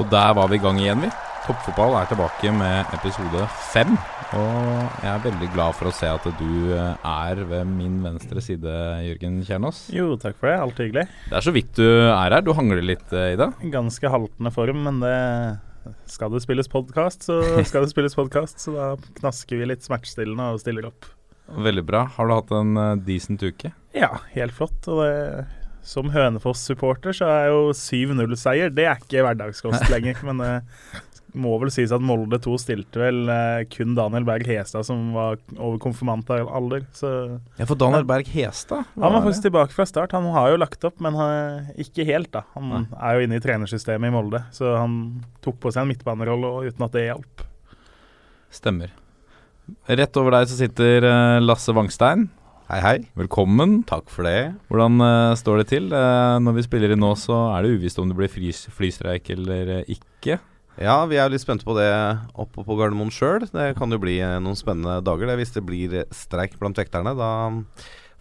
Og der var vi i gang igjen, vi. Toppfotball er tilbake med episode fem. Og jeg er veldig glad for å se at du eh, er ved min venstre side, Jørgen Kjernås. Jo, takk for det. Alltid hyggelig. Det er så vidt du er her. Du hangler litt eh, i det. Ganske haltende form, men det skal det spilles podkast, så skal det spilles podkast. Så da knasker vi litt smertestillende og stiller opp. Veldig bra. Har du hatt en uh, decent uke? Ja, helt flott. Og det, som Hønefoss-supporter så er jo 7-0-seier Det er ikke hverdagskost lenger. Men det må vel sies at Molde 2 stilte vel eh, kun Daniel Berg Hestad, som var over konfirmantalder. Så Ja, for Daniel Berg Hestad han var faktisk tilbake fra start. Han har jo lagt opp, men ikke helt, da. Han Nei. er jo inne i trenersystemet i Molde, så han tok på seg en midtbanerolle uten at det hjalp. Stemmer. Rett over deg så sitter eh, Lasse Wangstein. Hei, hei. Velkommen. Takk for det. Hvordan uh, står det til? Uh, når vi spiller inn nå, så er det uvisst om det blir flystreik eller uh, ikke. Ja, vi er litt spente på det oppe på Gardermoen sjøl. Det kan jo bli noen spennende dager. Det. Hvis det blir streik blant vekterne, da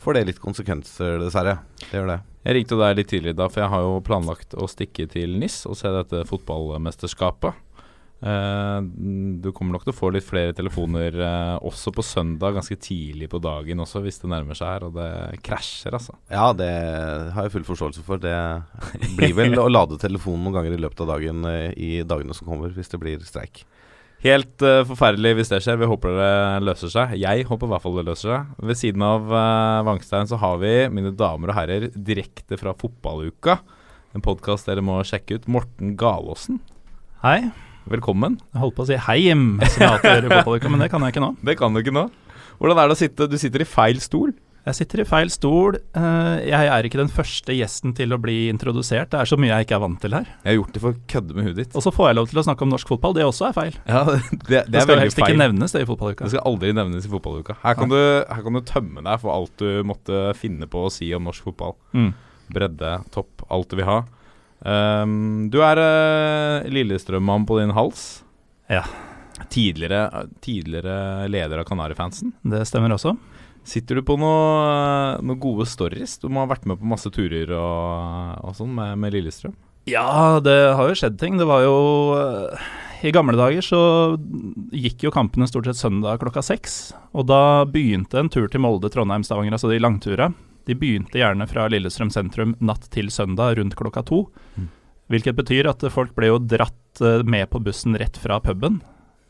får det litt konsekvenser, dessverre. Det gjør det. Jeg ringte deg litt tidligere da, for jeg har jo planlagt å stikke til NIS og se dette fotballmesterskapet. Eh, du kommer nok til å få litt flere telefoner eh, også på søndag, ganske tidlig på dagen også, hvis det nærmer seg her, og det krasjer, altså. Ja, det har jeg full forståelse for. Det blir vel å lade telefonen noen ganger i løpet av dagen eh, i dagene som kommer, hvis det blir streik. Helt uh, forferdelig hvis det skjer. Vi håper det løser seg. Jeg håper i hvert fall det løser seg. Ved siden av uh, Vangstein så har vi, mine damer og herrer, direkte fra fotballuka, en podkast dere må sjekke ut, Morten Galåsen. Hei. Velkommen. Jeg holdt på å si heim, som jeg alltid gjør i fotballuka, men det kan jeg ikke nå. Det kan du ikke nå. Hvordan er det å sitte Du sitter i feil stol. Jeg sitter i feil stol. Eh, Jeg er ikke den første gjesten til å bli introdusert. Det er så mye jeg ikke er vant til her. Jeg har gjort det for å kødde med huet ditt. Og så får jeg lov til å snakke om norsk fotball. Det også er feil. Ja, det, det, Det, er skal veldig helst ikke nevnes, det i fotballuka. Det skal aldri nevnes i fotballuka. Her kan, du, her kan du tømme deg for alt du måtte finne på å si om norsk fotball. Mm. Bredde, topp, alt du vil ha. Ehm, du er uh, Lillestrøm-mann på din hals. Ja. Tidligere, tidligere leder av Kanarifansen. Det stemmer også. Sitter du på noen noe gode stories? Du må ha vært med på masse turer og, og sånn med, med Lillestrøm. Ja, det har jo skjedd ting. Det var jo eh, I gamle dager så gikk jo kampene stort sett søndag klokka seks. Og da begynte en tur til Molde, Trondheim, Stavanger, altså de langtura. De begynte gjerne fra Lillestrøm sentrum natt til søndag rundt klokka to. Mm. Hvilket betyr at folk ble jo dratt eh, med på bussen rett fra puben.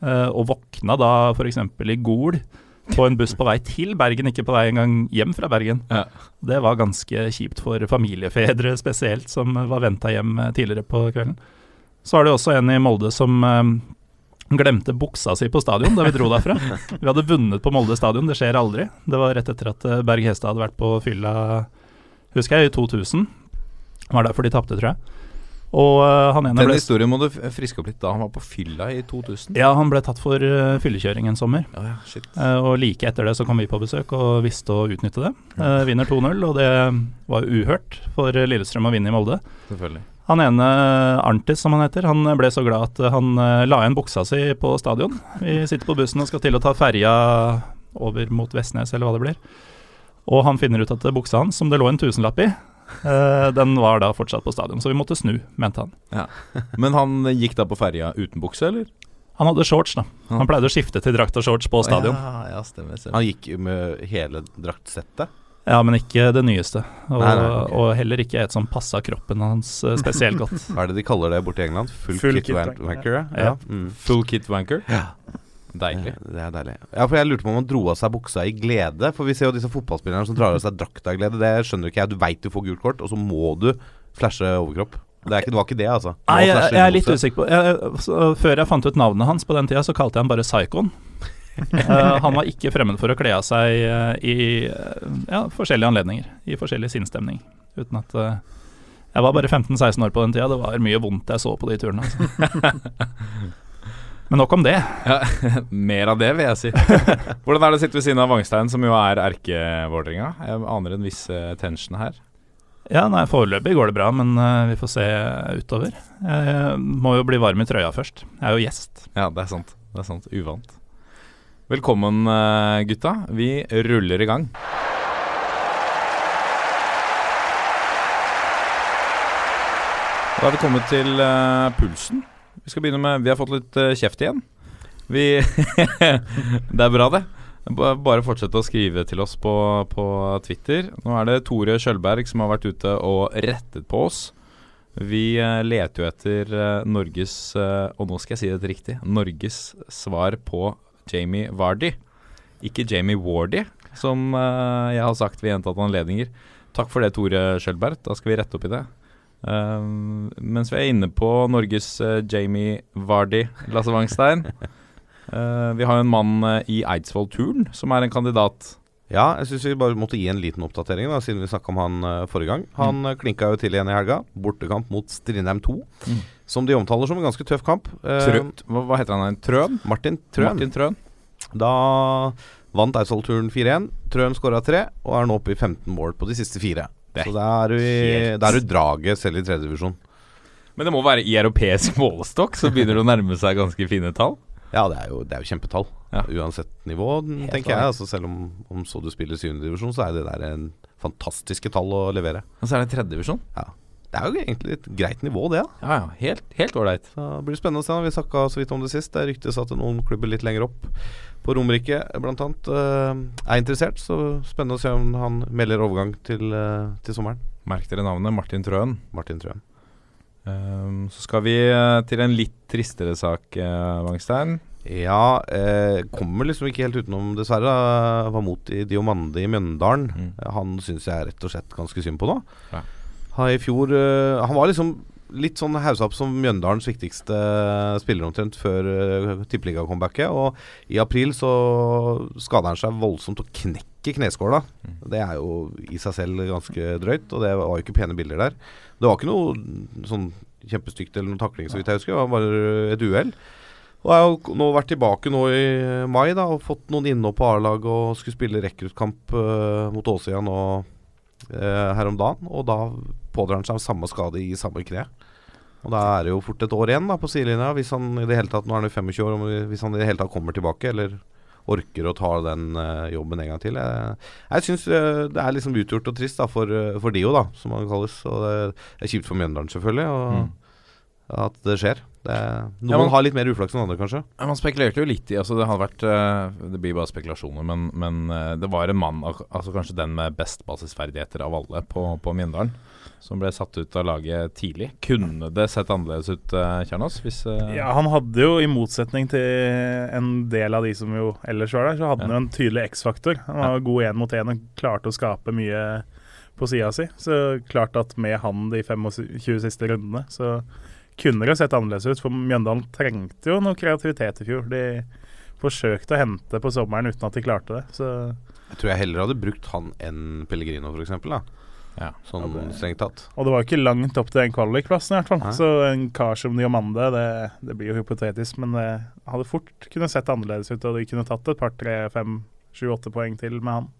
eh, Og våkna da f.eks. i Gol på en buss på vei til Bergen, ikke på vei engang hjem fra Bergen. Ja. Det var ganske kjipt for familiefedre spesielt, som var venta hjem eh, tidligere på kvelden. Så var det også en i Molde som glemte buksa si på stadion da vi dro derfra. Vi hadde vunnet på Molde stadion, det skjer aldri. Det var rett etter at eh, Berg Hestad hadde vært på fylla, husker jeg, i 2000. Det var derfor de tapte, tror jeg. Og eh, han ene Den ble historien må du friske opp litt da han var på fylla i 2000. Ja, han ble tatt for eh, fyllekjøring en sommer. Oh, ja, shit. Eh, og like etter det så kom vi på besøk og visste å utnytte det. Eh, vinner 2-0, og det var uhørt for Lillestrøm å vinne i Molde. Selvfølgelig. Han ene, Arntis som han heter, han ble så glad at han la igjen buksa si på stadion. Vi sitter på bussen og skal til å ta ferja over mot Vestnes, eller hva det blir. Og han finner ut at buksa hans, som det lå en tusenlapp i, den var da fortsatt på stadion. Så vi måtte snu, mente han. Men han gikk da på ferja uten bukse, eller? Han hadde shorts, da. Han pleide å skifte til drakt og shorts på stadion. Ja, ja stemmer, stemmer. Han gikk med hele draktsettet. Ja, men ikke det nyeste. Og, Nei, nei, okay. og heller ikke et som passa kroppen hans eh, spesielt godt. Hva er det de kaller det borte i England? Full, Full kit, kit wan- wanker, wanker? Ja. Ja. Mm. Full kit wanker. Ja. Deilig. Det er deilig. Ja, for jeg lurte på om han dro av seg buksa i glede. For vi ser jo disse fotballspillerne som drar av seg drakta i glede. Det skjønner ikke jeg. Du veit du får gult kort, og så må du flashe overkropp. Det, er ikke, det var ikke det, altså. Nei, jeg, jeg er litt usikker på jeg, så, Før jeg fant ut navnet hans på den tida, så kalte jeg han bare Psykon. uh, han var ikke fremmed for å kle av seg uh, i uh, ja, forskjellige anledninger. I forskjellig sinnsstemning. Uten at eh, Jeg var bare 15-16 år på den tida. Det var mye vondt jeg så på de turene. Altså. Men nok om det. Ja, mer av det, vil jeg si. Hvordan er det å sitte ved siden av Vangstein, som jo er erke-Vålerenga? Jeg aner en viss eh, tension her. Ja, nei, Foreløpig går det bra, men uh, vi får se utover. Jeg må jo bli varm i trøya først. Jeg er jo gjest. Ja, det er sant. Det er sant. Uvant. Velkommen, uh, gutta. Vi ruller i gang. Da er vi kommet til uh, pulsen. Vi skal begynne med Vi har fått litt eh, kjeft igjen. Vi Det er bra, det. Bare fortsett å skrive til oss på, på Twitter. Nå er det Tore Skjølberg som har vært ute og rettet på oss. Vi eh, leter jo etter eh, Norges Og nå skal jeg si det riktig. Norges svar på Jamie Vardy. Ikke Jamie Wardy, som jeg har sagt ved gjentatte anledninger. Takk for det, Tore Skjølberg. Da skal vi rette opp i det. Um, mens vi er inne på Norges uh, Jamie Vardy, Lasse Wangstein. uh, vi har jo en mann uh, i Eidsvoll-turen som er en kandidat. Ja, jeg syns vi bare måtte gi en liten oppdatering, da, siden vi snakka om han forrige gang. Han mm. klinka jo til igjen i helga. Bortekamp mot Strindheim 2. Mm. Som de omtaler som en ganske tøff kamp. Eh, hva, hva heter han? Trøen? Martin Trøen. Martin Trøen. Da vant Eidsvoll-turen 4-1. Trøen skåra tre, og er nå oppe i 15 mål på de siste fire. Det Så da er er du draget selv i tredjedivisjon. Men det må være i europeisk målestokk, så begynner det å nærme seg ganske fine tall. Ja, det er jo, det er jo kjempetall. Ja. Uansett nivå, tenker jeg. Altså, selv om, om så du spiller syvendedivisjon, så er det der en fantastiske tall å levere. Og så er det tredjedivisjon. Det er jo egentlig et greit nivå, det. da Ja ja, helt helt ålreit. Det blir spennende å se. Vi snakka så vidt om det sist. Det ryktes at noen klubber litt lenger opp, på Romerike bl.a., uh, er interessert. Så spennende å se om han melder overgang til, eh, til sommeren. Merk dere navnet Martin Trøen. Martin Trøen. Um, så skal vi eh, til en litt tristere sak, Wangstein. Ja, eh, kommer liksom ikke helt utenom, dessverre. Var mot i Diomande i Mjøndalen. Mm. Han syns jeg rett og slett ganske synd på nå. Ja. Han, I fjor uh, Han var liksom litt sånn haussa opp som Mjøndalens viktigste spiller omtrent før uh, tippeligacomebacket. Og i april så skader han seg voldsomt og knekker kneskåla. Mm. Det er jo i seg selv ganske drøyt, og det var jo ikke pene bilder der. Det var ikke noe sånn kjempestygt eller noe takling, så vidt jeg husker. Det var bare et uhell. Og jeg har nå vært tilbake nå i mai da og fått noen innhopp på A-laget og skulle spille rekruttkamp uh, mot Åsia nå uh, her om dagen. Og da pådrar han seg samme skade i samme kne. Og da er det jo fort et år igjen da på sidelinja, hvis han i det hele tatt Nå er han jo 25 år, hvis han i det hele tatt kommer tilbake, eller orker å ta den uh, jobben en gang til. Jeg, jeg syns det er liksom utgjort og trist da for, uh, for Dio, da, som han kalles. Og det er kjipt for Mjøndalen, selvfølgelig. Og Mm. at det skjer. Det, noen Ja, man, har litt mer uflaks enn andre, kanskje. Ja, Man spekulerte jo litt i altså Det hadde vært eh, Det blir bare spekulasjoner, men, men eh, det var en mann, altså kanskje den med best basisferdigheter av alle på, på Mjøndalen, som ble satt ut av laget tidlig. Kunne det sett annerledes ut, uh, Kjernås? Hvis uh... Ja, han hadde jo, i motsetning til en del av de som jo ellers var der, så hadde han jo en tydelig X-faktor. Han var god én mot én og klarte å skape mye på sida si. Så klart at med han de 25 siste rundene, så kunne det sett annerledes ut. For Mjøndalen trengte jo noe kreativitet i fjor. De forsøkte å hente på sommeren uten at de klarte det. Så Jeg tror jeg heller hadde brukt han enn Pellegrino, f.eks. Ja. Sånn Ja, det- strengt tatt. Og det var jo ikke langt opp til den kvalikplassen, i hvert fall. Nei. Så en kar som Diomande, det, det blir jo hypotetisk, men det hadde fort kunne sett annerledes ut, og de kunne tatt et par, tre, fem, sju, åtte poeng til med han.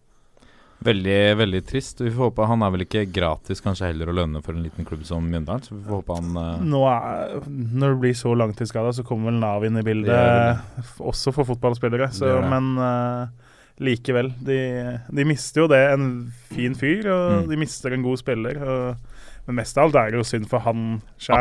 Veldig, veldig trist. Vi får håpe Han er vel ikke gratis kanskje heller å lønne for en liten klubb som Mjøndalen, så vi får håpe han uh... Nå er, når du blir så langtidsskada, så kommer vel Nav inn i bildet, Det også for fotballspillere. Så, Det det. men eh, likevel, de, de mister jo det. En fin fyr, og Mm. de mister en god spiller. Og, men mest av alt er det jo synd for han sjøl.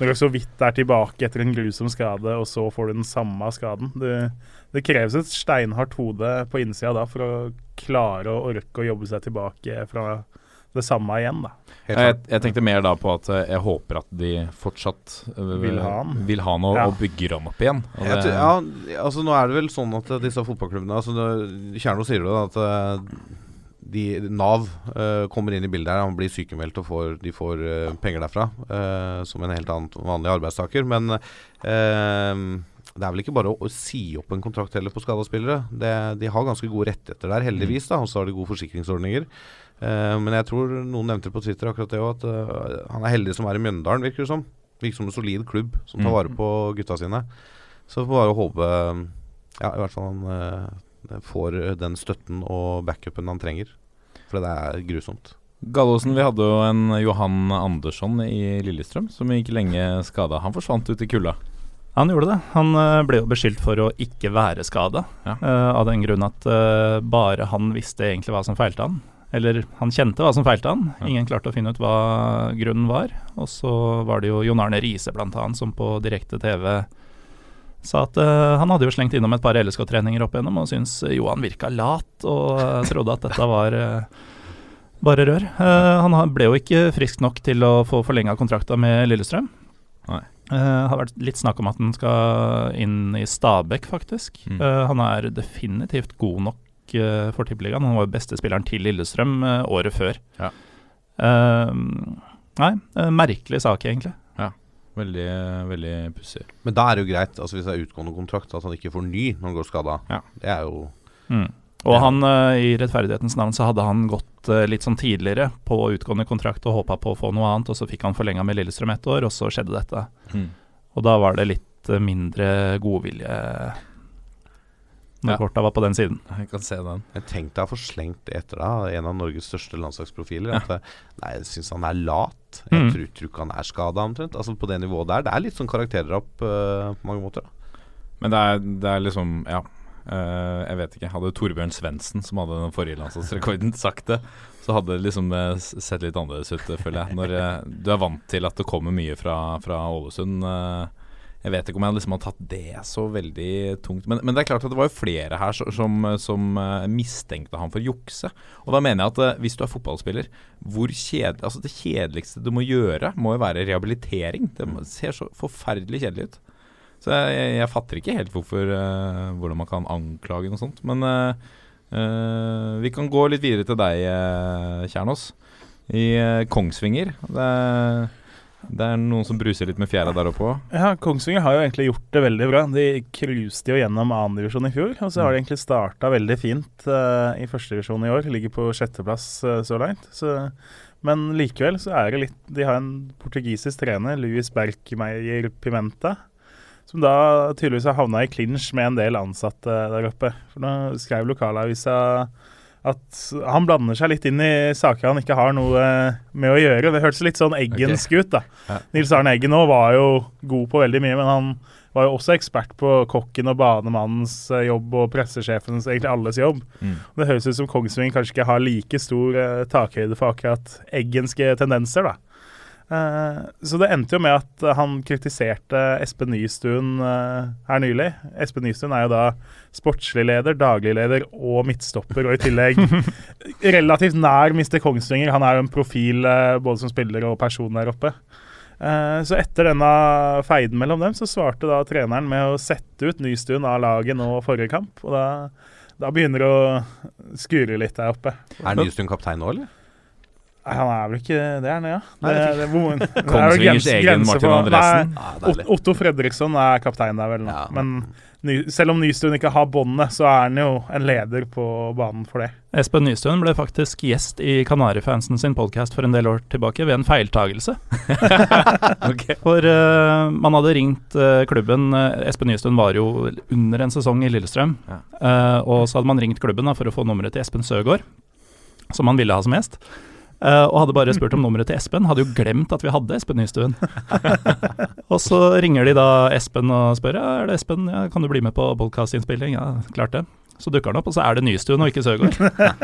Når du så vidt er tilbake etter en grusom skade, og så får du den samme skaden. Det, det kreves et steinhardt hode på innsida da for å klare å orke å jobbe seg tilbake fra det samme igjen, da. Jeg, jeg tenkte mer da på at eh, jeg håper at de fortsatt eh, Vil ha han. vil ha han og, Ja. og bygger han opp igjen. Og det- tror- ja, altså Nå er det vel sånn at eh, disse fotballklubbene altså Kjerno sier det, da, at de, Nav eh, kommer inn i bildet her. Han blir sykemeldt og får, de får eh, penger derfra. eh, som en helt annen vanlig arbeidstaker. Men det er vel ikke bare å, å si opp en kontrakt heller på skada spillere. Det, de har ganske gode rettigheter der, heldigvis. da Og så har de gode forsikringsordninger. Eh, men jeg tror noen nevnte på Twitter akkurat det òg, at eh, han er heldig som er i Mjøndalen, virker det som. Virker som en solid klubb som tar Mm. vare på gutta sine. Så får bare håpe Ja, i hvert fall han eh, får den støtten og backupen han trenger. For det er grusomt. Gallosen, vi hadde jo en Johan Andersson i Lillestrøm som gikk lenge skada. Han forsvant ut i kulda. Han gjorde det. Han ble jo beskyldt for å ikke være skada, Ja. uh, av den grunn at uh, bare han visste egentlig hva som feilte han. Eller han kjente hva som feilte han. Ingen klarte å finne ut hva grunnen var. Og så var det jo Jon Arne Riise bl.a. som på direkte TV sa at uh, han hadde jo slengt innom et par LSK-treninger opp igjennom og syntes Johan virka lat og uh, trodde at dette var uh, bare rør. Eh, han ble jo ikke frisk nok til å få forlenga kontrakta med Lillestrøm. Nei. Uh, har vært litt snakk om at han skal inn i Stabæk, faktisk. Mm. Uh, han er definitivt god nok eh, for Tippeligaen. Han var jo beste spilleren til Lillestrøm eh, året før. Ja. Eh, nei, merkelig sak, egentlig. Veldig, veldig pussig. Men da er det jo greit, altså hvis det er utgående kontrakt, at han ikke får ny når han går skada. Ja. Det er jo Mm. Og han, eh, i rettferdighetens navn, så hadde han gått litt sånn tidligere på utgående kontrakt og håpa på å få noe annet, og så fikk han forlenga med Lillestrøm ett år, og så skjedde dette. Og da var det litt mindre godvilje når Ja. korta var på den siden. Jeg kan se den. Jeg tenkte jeg å slengt det etter deg, en av Norges største landslagsprofiler. At eh, Nei, jeg syns han er lat. Jeg Mm. tror, ikke han er skada, omtrent. Altså På det nivået der. Det er litt sånn karakterdrap uh, på mange måter. Da. Men det er, det er liksom Ja. Uh, jeg vet ikke. Hadde Torbjørn Svendsen, som hadde den forrige landslagsrekorden, sagt det, så hadde det liksom eh, sett litt annerledes ut, føler jeg. Når uh, du er vant til at det kommer mye fra, fra Ålesund. eh, jeg vet ikke om jeg liksom har tatt det så veldig tungt. Men, men det er klart at det var jo flere her som, som eh, mistenkte han for jukse. Og da mener jeg at eh, hvis du er fotballspiller, hvor kjedelig Altså det kjedeligste du må gjøre, må jo være rehabilitering. Det ser så forferdelig kjedelig ut. Så jeg, jeg, fatter ikke helt hvorfor uh, hvordan man kan anklage noe sånt. Men uh, uh, vi kan gå litt videre til deg, Kjernås. I Kongsvinger. Det er, det er noen som bruser litt med fjæra der oppe òg. Ja, Kongsvinger har jo egentlig gjort det veldig bra. De cruiset jo gjennom annendivisjon i fjor, og så har de egentlig starta veldig fint uh, i førstedivisjon i år. Ligger på sjetteplass uh, så langt. Så, men likevel så er det litt De har en portugisisk trener, Luis Berkmeier Pimenta, som da tydeligvis har havna i clinch med en del ansatte der oppe. For nå skrev lokalavisa at han blander seg litt inn i saker han ikke har noe med å gjøre. Det hørtes litt sånn eggensk ut, da. Ja. Nils Arne Eggen nå var jo god på veldig mye, men han var jo også ekspert på kokken og banemannens eh, jobb og pressesjefens, egentlig alles jobb. Mm. Det høres ut som Kongsvinger kanskje ikke har like stor eh, takhøyde for akkurat eggenske tendenser, da. Eh, så det endte jo med at han kritiserte Espen Nystuen eh, her nylig. Espen Nystuen er jo da sportslig leder, daglig leder og midtstopper, og i tillegg relativt nær Mr. Kongsvinger. Han er jo en profil eh, både som spiller og person der oppe. Eh, Så etter denne feiden mellom dem, så svarte da treneren med å sette ut Nystuen av laget nå forrige kamp. Og da, da begynner det å skure litt der oppe. Er Nystuen kaptein nå, eller? Nei, Han er vel ikke det, er han, ja? Det, det det, det er Kongsvingers egen Martin Andresen. Nei, Ja, Otto Fredriksson er kaptein der vel nå. Ja. Men ny, selv om Nystuen ikke har båndet, så er han jo en leder på banen for det. Espen Nystuen ble faktisk gjest i Kanarifansen sin podkast for en del år tilbake ved en feiltagelse. okay. For uh, man hadde ringt uh, klubben eh, Espen Nystuen var jo under en sesong i Lillestrøm. Ja. Uh, og så hadde man ringt klubben da, for å få nummeret til Espen Søgaard, som han ville ha som gjest. Eh, og hadde bare spurt om nummeret til Espen. Hadde jo glemt at vi hadde Espen Nystuen. og så ringer de da Espen og spør ja, er det Espen, ja, kan du bli med på podkastinnspilling. Ja, klart det. Så dukker han opp, og så er det Nystuen og ikke Søgaard.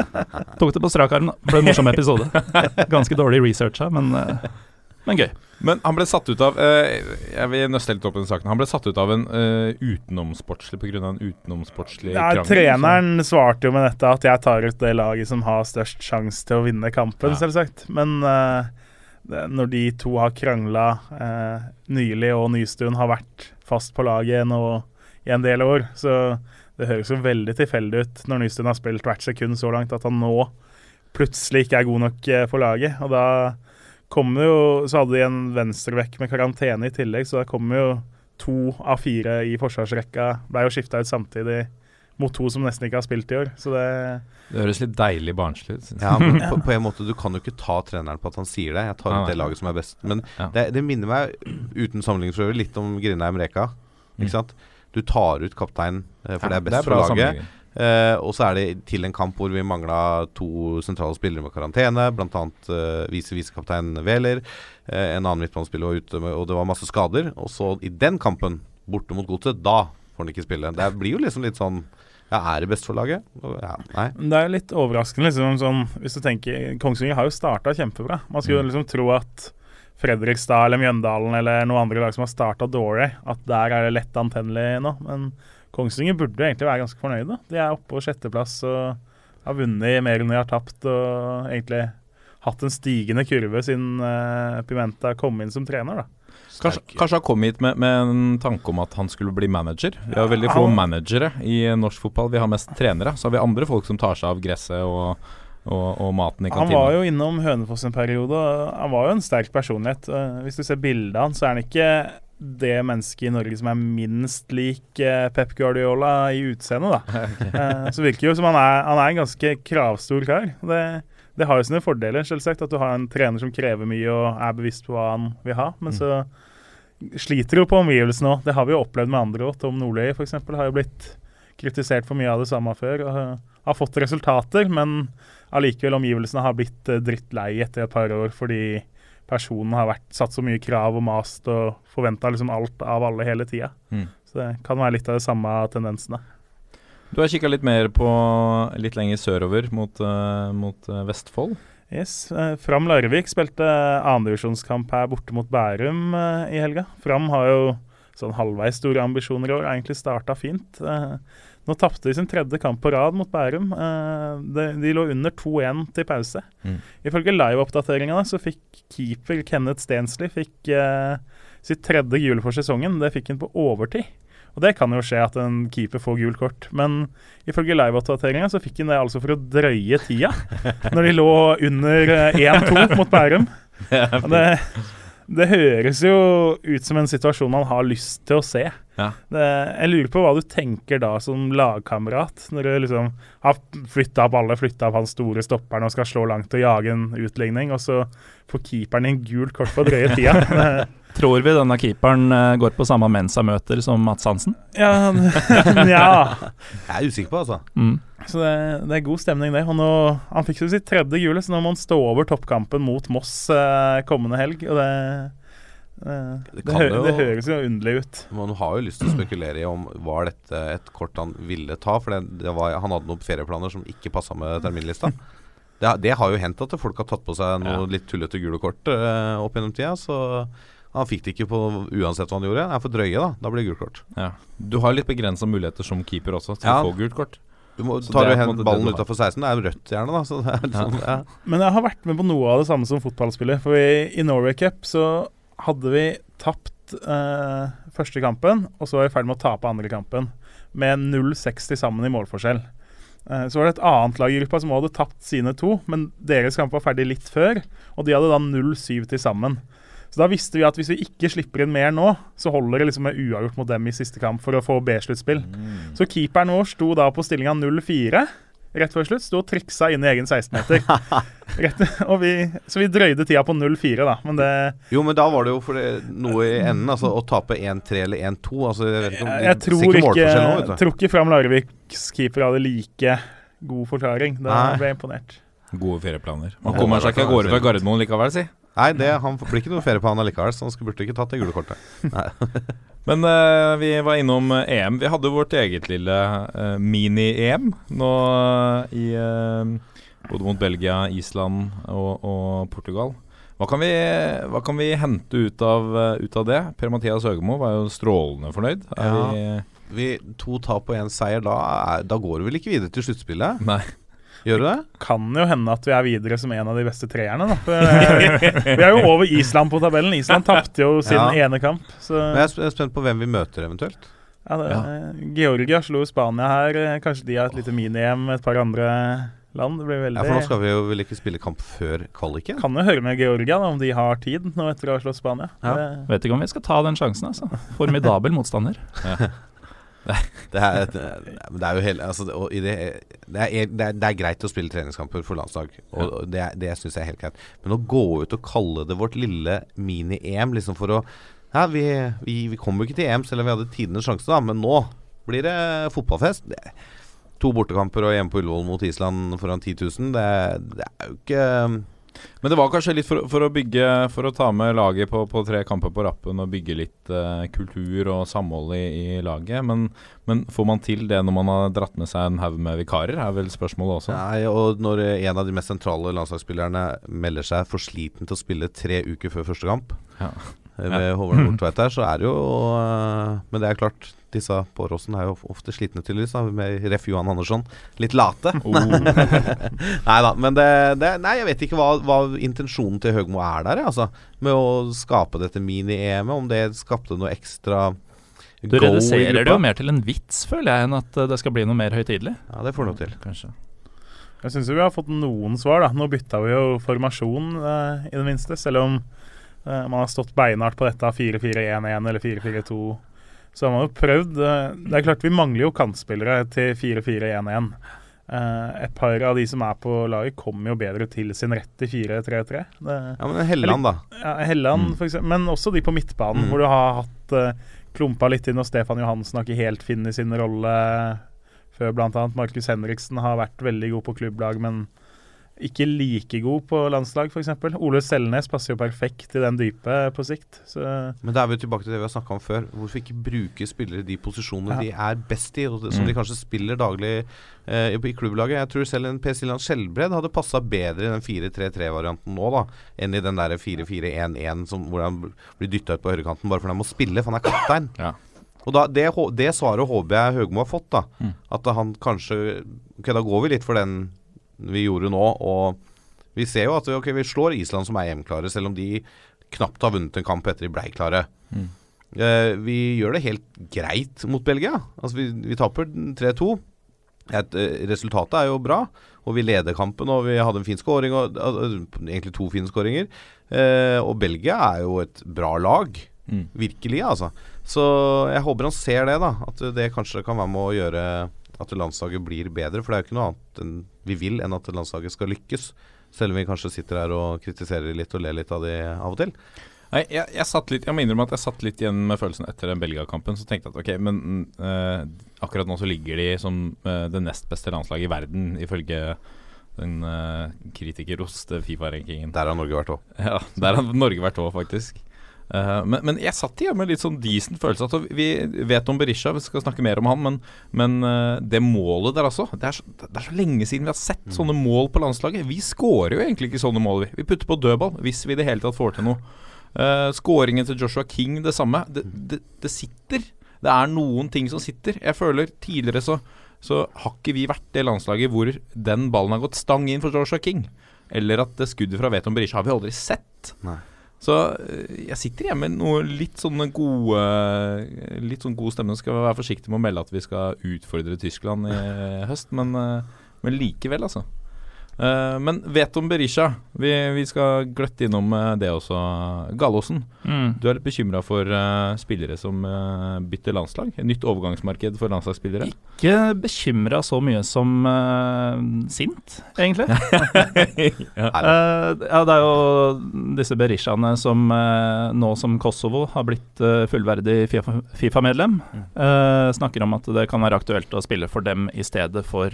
Tok det på strak arm. Ble en morsom episode. Ganske dårlig researcha, men, eh, men gøy. Men han ble satt ut av eh, Jeg vil nøste litt opp den saken. Han ble satt ut av en uh, utenomsportslig pga. en utenomsportslig Ja, krangel. treneren svarte jo med dette at jeg tar ut det laget som har størst sjanse til å vinne kampen, Ja. selvsagt. Men uh, det- når de to har krangla uh, nylig, og Nystuen har vært fast på laget nå i en del år, så det høres jo veldig tilfeldig ut når Nystuen har spilt hvert sekund så langt, at han nå plutselig ikke er god nok på for laget. Og da kommer jo Så hadde de en venstrevekk med karantene i tillegg, så da kommer jo to av fire i forsvarsrekka ble jo skifta ut samtidig mot to som nesten ikke har spilt i år. Så det Det høres litt deilig barnslig ut. Ja, men på, på en måte Du kan jo ikke ta treneren på at han sier det. Jeg tar ut ut det laget som er best. Men Ja. det, det minner meg, uten sammenligning for øvrig, litt om Grindheim-Reka. Mm. Ikke sant? Du tar ut kapteinen, eh, for Ja, det er best bra for laget. Eh, og så er det til en kamp hvor vi mangla to sentrale spillere med karantene, bl.a. Uh, vice-visekaptein Wæler. Eh, en annen midtbanespiller var ute, med, og det var masse skader. Og så i den kampen, borte mot Godset, da får han ikke spille. Det blir jo liksom litt sånn Ja, er det best for laget? Ja, nei. Det er jo litt overraskende, liksom, sånn, hvis du tenker Kongsvinger har jo starta kjempebra. Man skulle Mm. liksom tro at Fredrikstad eller Mjøndalen eller noen andre lag som har starta dårlig, at der er det lett antennelig nå. Men Kongsvinger burde jo egentlig være ganske fornøyde. De er oppe på sjetteplass og har vunnet mer enn de har tapt. Og egentlig hatt en stigende kurve siden uh, Pimenta kom inn som trener. da. Kanskje, kanskje han kom hit med, med en tanke om at han skulle bli manager. Vi har veldig få Han- managere i norsk fotball. Vi har mest trenere. Så har vi andre folk som tar seg av gresset og, og, og maten i kantina. Han var jo innom Hønefoss en periode, og han var jo en sterk personlighet. Eh, Hvis du ser bildet av han, så er han ikke det mennesket i Norge som er minst lik eh, Pep Guardiola i utseendet, da. Okay. Så virker det jo som han er, han er en ganske kravstor kar. Det, det har jo sine fordeler, selvsagt, at du har en trener som krever mye og er bevisst på hva han vil ha. Men så sliter jo på omgivelsene òg. Det har vi jo opplevd med andre òg. Tom Nordli f.eks. har jo blitt kritisert for mye av det samme før. og eh, Har fått resultater, men allikevel omgivelsene har blitt eh, drittlei etter et par år fordi personen har vært, satt så mye krav og mast og forventa liksom alt av alle hele tida. Mm. Så det kan være litt av de samme tendensene. Du har kikka litt mer på litt lenger sørover, mot, uh, mot eh, Vestfold. Yes, eh, Fram Larvik spilte andredivisjonskamp her borte mot Bærum uh, i helga. Fram har jo sånn halvveis store ambisjoner i år, egentlig starta fint. Eh, nå tapte de sin tredje kamp på rad mot Bærum. Eh, de, de lå under 2-1 til pause. Mm. Ifølge liveoppdateringa så fikk keeper Kenneth Stensley fikk, eh, sitt tredje gule for sesongen. Det fikk han på overtid. Og det kan jo skje at en keeper får gult kort, men ifølge liveoppdateringa så fikk han det altså for å drøye tida, når de lå under eh, 1-2 mot Bærum. Og det, det høres jo ut som en situasjon man har lyst til å se. Ja. Det, jeg lurer på hva du tenker da som lagkamerat, når du liksom har flytta opp alle, flytta opp han store stopperen og skal slå langt og jage en utligning, og så får keeperen en gult kort på drøye tida. Tror vi denne keeperen eh, går på samme Mensa-møter som Mats Hansen? Ja, ja. Jeg er usikker på, altså. Mm. Så det, det er god stemning, det. Og nå, han fikk jo sitt tredje gule, så nå må han stå over toppkampen mot Moss eh, kommende helg. Og det eh, Det det, hø jo- det høres jo underlig ut. Man har jo lyst til å spekulere i om var dette et kort han ville ta. For det, det var, han hadde noen ferieplaner som ikke passa med terminlista. Det, har- det har jo hendt at folk har tatt på seg noe Ja. litt tullete gule kort eh, opp gjennom tida. Så han fikk det ikke på uansett hva han gjorde. Det er for drøye, da. Da blir det gult kort. Ja. Du har litt begrensa muligheter som keeper også til Ja. å få gult kort. Du må, Så tar du hen ballen utafor 16, det er jo rødt gjerne, da. Så det er litt Ja. sånn, ja. Men jeg har vært med på noe av det samme som fotballspiller. For i, i Norway Cup så hadde vi tapt eh, første kampen, og så var vi i ferd med å tape andre kampen. Med 0-6 til sammen i målforskjell. Eh, så var det et annet lag i gruppa som hadde tapt sine to, men deres kamp var ferdig litt før. Og de hadde da 0-7 til sammen. Så da visste vi at hvis vi ikke slipper inn mer nå, så holder det liksom med uavgjort mot dem i siste kamp for å få B-sluttspill. Så keeperen vår sto da på stillinga 0-4 rett før slutt. Sto og triksa inn i egen 16-meter. Rett- og vi- Så vi drøyde tida på 0-4, da. Men det Jo, men da var det jo for det, noe i enden. Altså å tape 1-3 eller 1-2. Altså, jeg vet ikke om Jeg, de jeg tror ikke nå, vet du. tror ikke Fram Larviks keeper hadde like god forklaring. Da ble jeg imponert. Gode ferieplaner. Man kommer det seg ikke av gårde fra. Gardermoen likevel, si. Nei, det, han blir ikke noe ferie på han allikevel, så han skulle, burde ikke tatt det gule kortet. Men uh, vi var innom eh, EM. Vi hadde vårt eget lille uh, mini-EM nå uh, i både mot Belgia, Island og, og Portugal. Hva kan, vi, hva kan vi hente ut av, ut av det? Per-Mathias Høgemo var jo strålende fornøyd. Er Ja. vi Vi, to tap og én seier, da, er, da går du vel ikke videre til sluttspillet? Nei. Gjør du det? Kan jo hende at vi er videre som en av de beste treerne, da. Vi er jo over Island på tabellen. Island tapte jo sin Ja. ene kamp. Så Men jeg er sp- spent på hvem vi møter eventuelt. ja, det, Georgia slo Spania her. Kanskje de har et lite mini-EM med et par andre land. Det blir Ja, For nå skal vi jo vel ikke spille kamp før kvaliken? Kan jo høre med Georgia da, om de har tid nå etter å ha slått Spania. Ja. Det- Vet ikke om vi skal ta den sjansen, altså. Formidabel motstander. Det er, det er jo hele altså, det- det, det, er, det, er, er greit å spille treningskamper for landslag, og det, det syns jeg er helt greit. Men å gå ut og kalle det vårt lille mini-EM liksom for å Ja, vi, vi, vi kommer jo ikke til EM selv om vi hadde tidenes sjanse, da, men nå blir det fotballfest. Det, to bortekamper og hjemme på Ullevål mot Island foran 10 000, det, det er jo ikke Men det var kanskje litt for, for å bygge For å ta med laget på, på tre kamper på rappen og bygge litt uh, kultur og samhold i, i laget. Men, men får man til det når man har dratt med seg en haug med vikarer, er vel spørsmålet også. Nei, og når en av de mest sentrale landslagsspillerne melder seg for sliten til å spille tre uker før første kamp Ja. Eh, med Håvard Nordtveit der, så er det jo eh, Men det er klart, disse på Rossen er jo ofte slitne, tydeligvis, med ref. Johan Andersson. Litt late. Oh. Nei da, men det, det Nei, jeg vet ikke hva, hva intensjonen til Høgmo er der, altså. Med å skape dette mini-EM-et. Om det skapte noe ekstra Du reduserer det jo mer til en vits, føler jeg, enn at eh, det skal bli noe mer høytidelig. Ja, det får du til. Kanskje. Jeg syns vi har fått noen svar. da Nå bytta vi jo formasjon, eh, i det minste. Selv om eh, man har stått beinhardt på dette 4-4-1-1 eller 4-4-2. Så har man jo prøvd. eh, det er klart Vi mangler jo kantspillere til 4-4-1-1. Eh, et par av de som er på laget, kommer jo bedre til sin rett i 4-3-3. Ja, men Helland, da. Ja, Helland, Mm. for eksempel, men også de på midtbanen, Mm. hvor du har hatt klumpa litt inn, og Stefan Johansen har ikke helt funnet sin rolle før bl.a. Markus Henriksen har vært veldig god på klubblag, men ikke like god på landslag, f.eks. Ole Selnes passer jo perfekt i den dype på sikt. Så Men da er vi tilbake til det vi har snakka om før. Hvorfor ikke bruke spillere i de posisjonene Ja. de er best i, og som Mm. de kanskje spiller daglig eh, i- klubblaget. Jeg tror selv en Per Siljan Skjelbred hadde passa bedre i den 4-3-3-varianten nå, da, enn i den der 4-4-1-1 hvor han blir dytta ut på høyrekanten bare fordi han må spille, for han er kaptein. Ja. Og da, det, det svaret håper jeg Høgmo har fått. da Mm. At han kanskje Ok, da går vi litt for den vi gjorde nå. Og vi ser jo at okay, vi slår Island, som er EM-klare, selv om de knapt har vunnet en kamp etter de blei klare. Mm. Eh, vi gjør det helt greit mot Belgia. Altså Vi, vi taper 3-2. Eh, resultatet er jo bra, og vi leder kampen, og vi hadde en fin skåring, og, egentlig to fine skåringer. Eh, og Belgia er jo et bra lag. Mm. Virkelig, altså. Så jeg håper han ser det, da. At det kanskje kan være med å gjøre at landslaget blir bedre. For det er jo ikke noe annet enn vi vil enn at landslaget skal lykkes. Selv om vi kanskje sitter her og kritiserer litt og ler litt av de av og til. Nei, jeg, jeg, satt litt, jeg må innrømme at jeg satt litt igjen med følelsen etter den Belgia-kampen. Så tenkte jeg at ok, men eh, akkurat nå så ligger de som eh, det nest beste landslaget i verden, ifølge den uh, kritikerroste Fifa-rankingen. Der har Norge vært òg. Ja, der har Norge vært òg, faktisk. Eh, men, men jeg satt igjen med litt sånn decent følelse. At vi vet om Berisha, vi skal snakke mer om han, men, men eh, det målet der altså det er, så, det er så lenge siden vi har sett sånne mål på landslaget. Vi skårer jo egentlig ikke sånne mål, vi. Vi putter på dødball hvis vi i det hele tatt får til noe. Uh, Skåringen til Joshua King, det samme. Det, det, det sitter. Det er noen ting som sitter. Jeg føler tidligere så, så har ikke vi vært det landslaget hvor den ballen har gått stang inn for Joshua King. Eller at det skuddet fra Veton Berisha har vi aldri sett. Nei. Så øh, jeg sitter igjen med noe litt sånn gode Litt sånn god stemme. Skal være forsiktig med å melde at vi skal utfordre Tyskland i høst, men, øh, men likevel, altså. Eh, men vet om Berisha. Vi, vi skal gløtte innom eh, det også. Gallosen, Mm. du er litt bekymra for uh, spillere som uh, bytter landslag? Et nytt overgangsmarked for landslagsspillere? Ikke bekymra så mye som sint, egentlig. ja. Ja, det er jo disse Berishaene som nå som Kosovo har blitt fullverdig Fifa- Fifa-medlem, eh, snakker om at det kan være aktuelt å spille for dem i stedet for,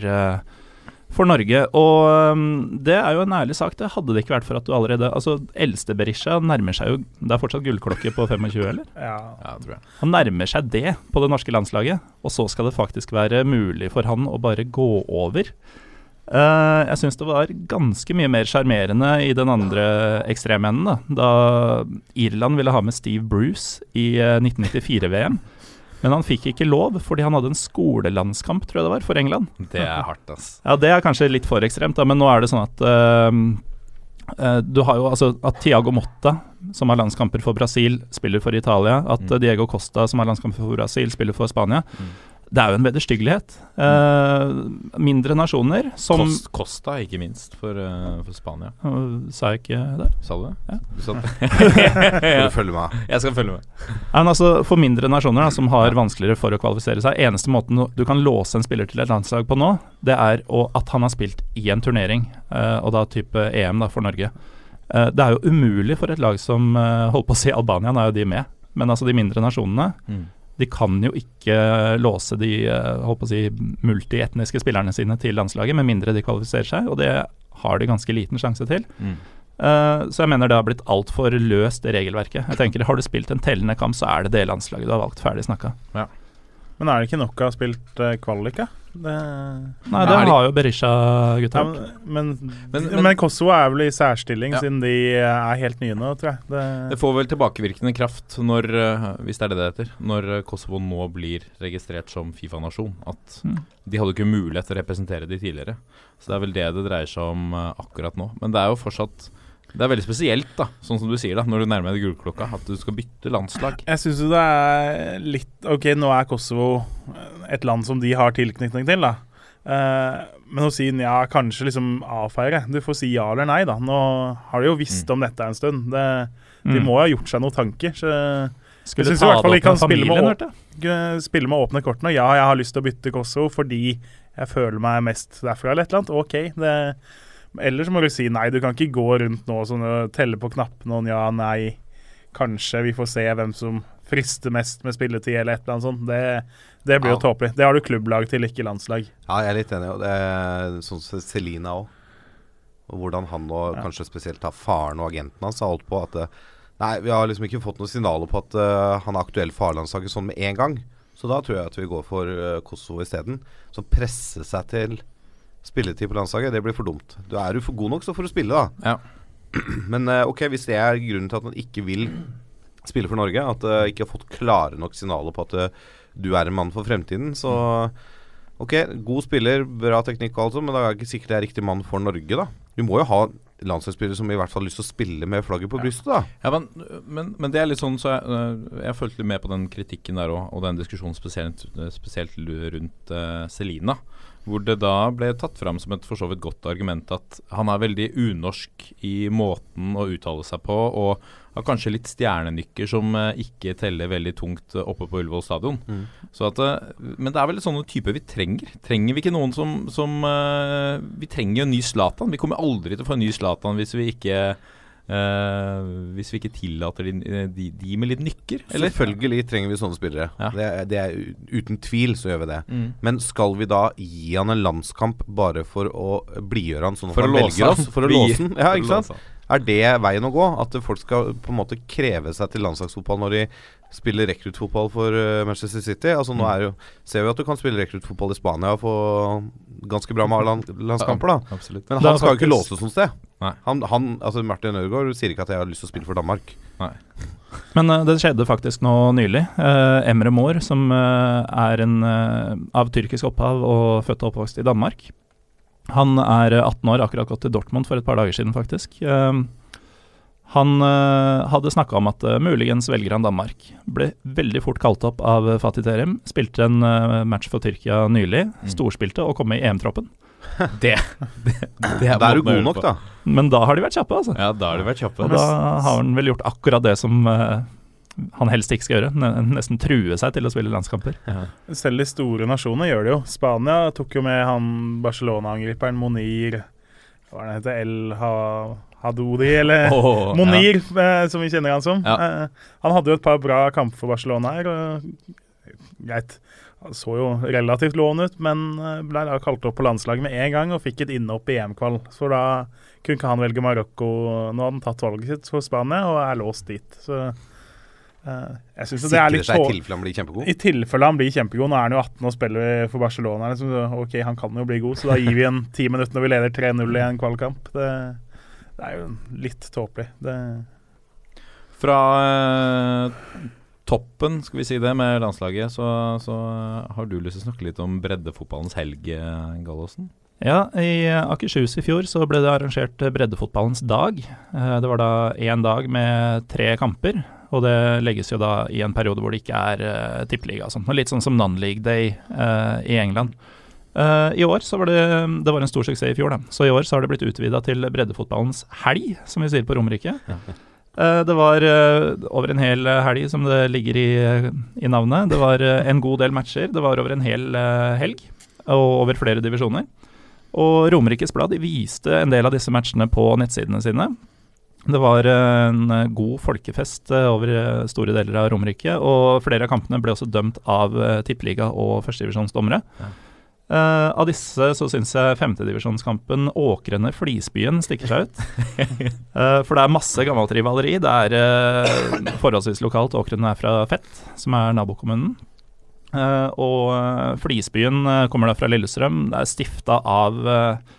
for Norge. Og eh, det er jo en ærlig sak, det hadde det ikke vært for at du allerede Altså, eldste Berisha nærmer seg jo Det er fortsatt gullklokke på 25, eller? ja, ja, tror jeg. Han nærmer seg det på det norske landslaget, og så skal det faktisk være mulig for han å bare gå over. Uh, jeg syns det var ganske mye mer sjarmerende i den andre ekstremenden, da, da Irland ville ha med Steve Bruce i eh, 1994-VM. Men han fikk ikke lov fordi han hadde en skolelandskamp, tror jeg det var, for England. Det er hardt, ass. Ja, det er kanskje litt for ekstremt, da, men nå er det sånn at eh, du har jo altså at Tiago Motta, som har landskamper for Brasil, spiller for Italia. At Mm. Diego Costa, som har landskamper for Brasil, spiller for Spania. Mm. Det er jo en vederstyggelighet. Uh, mindre nasjoner som Kost, Costa, ikke minst, for, uh, for Spania. Uh, Sa jeg ikke det? Sa du det? Ja. Du sa det? Du følge med. Jeg skal følge med. Men altså, for mindre nasjoner da, som har vanskeligere for å kvalifisere seg Eneste måten du kan låse en spiller til et landslag på nå, det er å, at han har spilt i en turnering, eh, og da type EM da, for Norge. Eh, det er jo umulig for et lag som uh, holdt på å si Albania, nå er jo de med, men altså de mindre nasjonene Mm. De kan jo ikke låse de håper å si, multietniske spillerne sine til landslaget, med mindre de kvalifiserer seg, og det har de ganske liten sjanse til. Mm. Uh, så jeg mener det har blitt altfor løst, det regelverket. Jeg tenker Har du spilt en tellende kamp, så er det det landslaget du har valgt. Ferdig snakka. Men er det ikke nok å ha spilt uh, kvalik, da? Det, Nei, det de- har jo Berisha-gutta ja, men, men, Men- men- Kosovo er vel i særstilling, Ja. siden de er helt nye nå, tror jeg. Det, Det får vel tilbakevirkende kraft når, eh, hvis det er det det heter, når eh, Kosovo nå blir registrert som Fifa-nasjon. At Mm. de hadde ikke mulighet til å representere de tidligere. Så det er vel det det dreier seg om eh, akkurat nå. Men det er jo fortsatt Det er veldig spesielt, da, sånn som du sier, da, når du nærmer deg gullklokka, at du skal bytte landslag. Jeg syns jo det er litt Ok, nå er Kosovo et land som de har tilknytning til, da. Eh, men å si ja, kanskje liksom avfeie. Du får si ja eller nei, da. Nå har de jo visst Mm. om dette en stund. Det, de Mm. må jo ha gjort seg noen tanker. Så Skulle Jeg syns i hvert fall de kan spille med spille med åpne kortene. Ja, jeg har lyst til å bytte Kosovo fordi jeg føler meg mest derfra, eller et eller annet. OK. Det, ellers må du si nei. Du kan ikke gå rundt nå og sånn telle på knappene og ja, nei. Kanskje vi får se hvem som frister mest med spilletid, eller et eller annet sånt. Det, det blir jo Ja. tåpelig. Det har du klubblag til, ikke landslag. Ja, jeg er litt enig. Og det er sånn som Celina òg. Og hvordan han og Ja. kanskje spesielt faren og agenten hans har holdt på at eh, Nei, vi har liksom ikke fått noen signaler på at uh, han er aktuell for A-landslaget sånn med en gang. Så da tror jeg at vi går for uh, Kosovo isteden. Som presser seg til spilletid på landslaget. Det blir for dumt. Du Er du for god nok, så får du spille, da. Ja. Men eh, ok, hvis det er grunnen til at man ikke vil spille for Norge, at uh, ikke har fått klare nok signaler på at eh, du er en mann for fremtiden, så Ok, god spiller, bra teknikk og alt sånt, men da er det ikke sikkert det er riktig mann for Norge, da. Du må jo ha landslagsspillere som i hvert fall har lyst til å spille med flagget på brystet, da. Ja, men, men, men det er litt sånn så jeg, jeg fulgte litt med på den kritikken der òg, og den diskusjonen spesielt, spesielt rundt uh, Selina. Hvor det da ble tatt fram som et for så vidt godt argument at han er veldig unorsk i måten å uttale seg på, og har kanskje litt stjernenykker som eh, ikke teller veldig tungt oppe på Ullevål stadion. Mm. Så at, eh, men det er vel sånne typer vi trenger. Trenger vi ikke noen som, som eh, Vi trenger jo en ny Zlatan. Vi kommer aldri til å få en ny Zlatan hvis vi ikke eh, Hvis vi ikke tillater de, de, de med litt nykker, eller? Selvfølgelig trenger vi sånne spillere. Ja. Det, det er Uten tvil så gjør vi det. Mm. Men skal vi da gi han en landskamp bare for å blidgjøre han sånn at han velger oss? For å låse han? Ja, ikke sant? Er det veien å gå? At folk skal på en måte kreve seg til landslagsfotball når de spiller rekruttfotball for eh, Manchester City? Altså Nå Mm. er jo, ser vi at du kan spille rekruttfotball i Spania og få ganske bra med land, landskamper, da. Absolutt. Men han skal jo ikke låses noe sted. Han, han, altså Martin Ødegaard sier ikke at jeg har lyst til å spille for Danmark. Men uh, det skjedde faktisk nå nylig. Uh, Emre Mor, som uh, er en av tyrkisk opphav og født og oppvokst i Danmark. Han er eh, 18 år, akkurat gått til Dortmund for et par dager siden, faktisk. Eh, han eh, hadde snakka om at eh, muligens velger han Danmark. Ble veldig fort kalt opp av eh, Fatih Terim. Spilte en eh, match for Tyrkia nylig. Mm. Storspilte og kom med i EM-troppen. Det, det, det Da er du god nok, da. Men da har de vært kjappe, altså. Ja, da har de vært kjappe. Og da har han vel gjort akkurat det som eh, han helst ikke skal gjøre. Nesten true seg til å spille landskamper. Ja. Selv de store nasjonene gjør det jo. Spania tok jo med han Barcelona-angriperen Monir Hva er det heter? El ha Hadoudi, eller oh, Monir, ja. som vi kjenner han som. Ja. Eh, han hadde jo et par bra kamper for Barcelona her. Og, greit. Han så jo relativt lovende ut, men eh, ble da kalt opp på landslaget med en gang og fikk et innhopp i EM-kvall. Så da kunne ikke han velge Marokko. Nå hadde han tatt valget sitt for Spania og er låst dit. Så eh, jeg syns det er Sikrer litt seg i tilfelle han blir kjempegod. i tilfelle han blir kjempegod. Nå er han jo 18 og spiller for Barcelona. Liksom. Ok, han kan jo bli god, så da gir vi en ti minutter når vi leder 3-0 i en kvalkamp. Det, det er jo litt tåpelig. Det, Fra eh, toppen, skal vi si det, med landslaget, så, så har du lyst til å snakke litt om breddefotballens helg, Gallosen? Ja, i Akershus i fjor så ble det arrangert breddefotballens dag. Eh, Det var da én dag med tre kamper, og det legges jo da i en periode hvor det ikke er uh, tippeliga og sånn. Litt sånn som Non-League Day uh, i England. Uh, I år så var det Det var en stor suksess i fjor, da. Så i år så har det blitt utvida til breddefotballens helg, som vi sier på Romerike. Eh, Det var over en hel helg, som det ligger i, i navnet. Det var en god del matcher. Det var over en hel helg, og over flere divisjoner. Og Romerikes Blad viste en del av disse matchene på nettsidene sine. Det var en god folkefest eh, over eh, store deler av Romerike, og flere av kampene ble også dømt av eh, tippeliga og førstedivisjonsdommere. Ja. Uh, av disse så syns jeg femtedivisjonskampen Åkrene-Flisbyen stikker seg ut. uh, for det er masse gammelt rivaleri. Det er uh, forholdsvis lokalt. Åkrene er fra Fett, som er nabokommunen. Og Flisbyen kommer da fra Lillestrøm. Det er stifta av eh,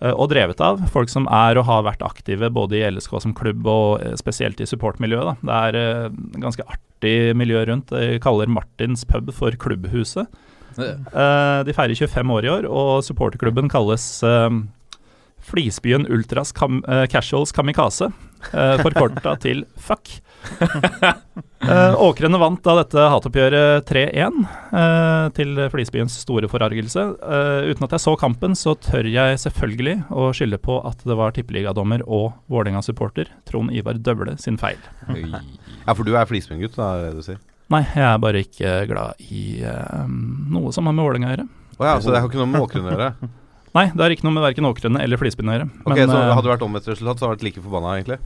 og drevet av folk som er og har vært aktive både i LSK som klubb og eh, spesielt i supportmiljøet. Det er eh, ganske artig miljø rundt. De kaller Martins pub for Klubbhuset. Eh, de feirer 25 år i år, og supporterklubben kalles Flisbyen Ultras Kam uh, Casuals Kamikaze, uh, forkorta til FUCK. uh, Åkrene vant da dette hatoppgjøret 3-1, uh, til Flisbyens store forargelse. Uh, uten at jeg så kampen, så tør jeg selvfølgelig å skylde på at det var tippeligadommer og Vålerenga-supporter Trond Ivar Døvle sin feil. Ja, for du er flisbyen-gutt, da, er det du sier? Nei, jeg er bare ikke glad i eh, noe som har med Vålerenga å gjøre. Å ja, så det har ikke noe med Åkeren å gjøre? Nei, det har ikke noe med verken Åkrene eller Flisbyen å gjøre. Ok, Men, Så eh, hadde det vært omvendt resultat, så hadde du vært like forbanna, egentlig?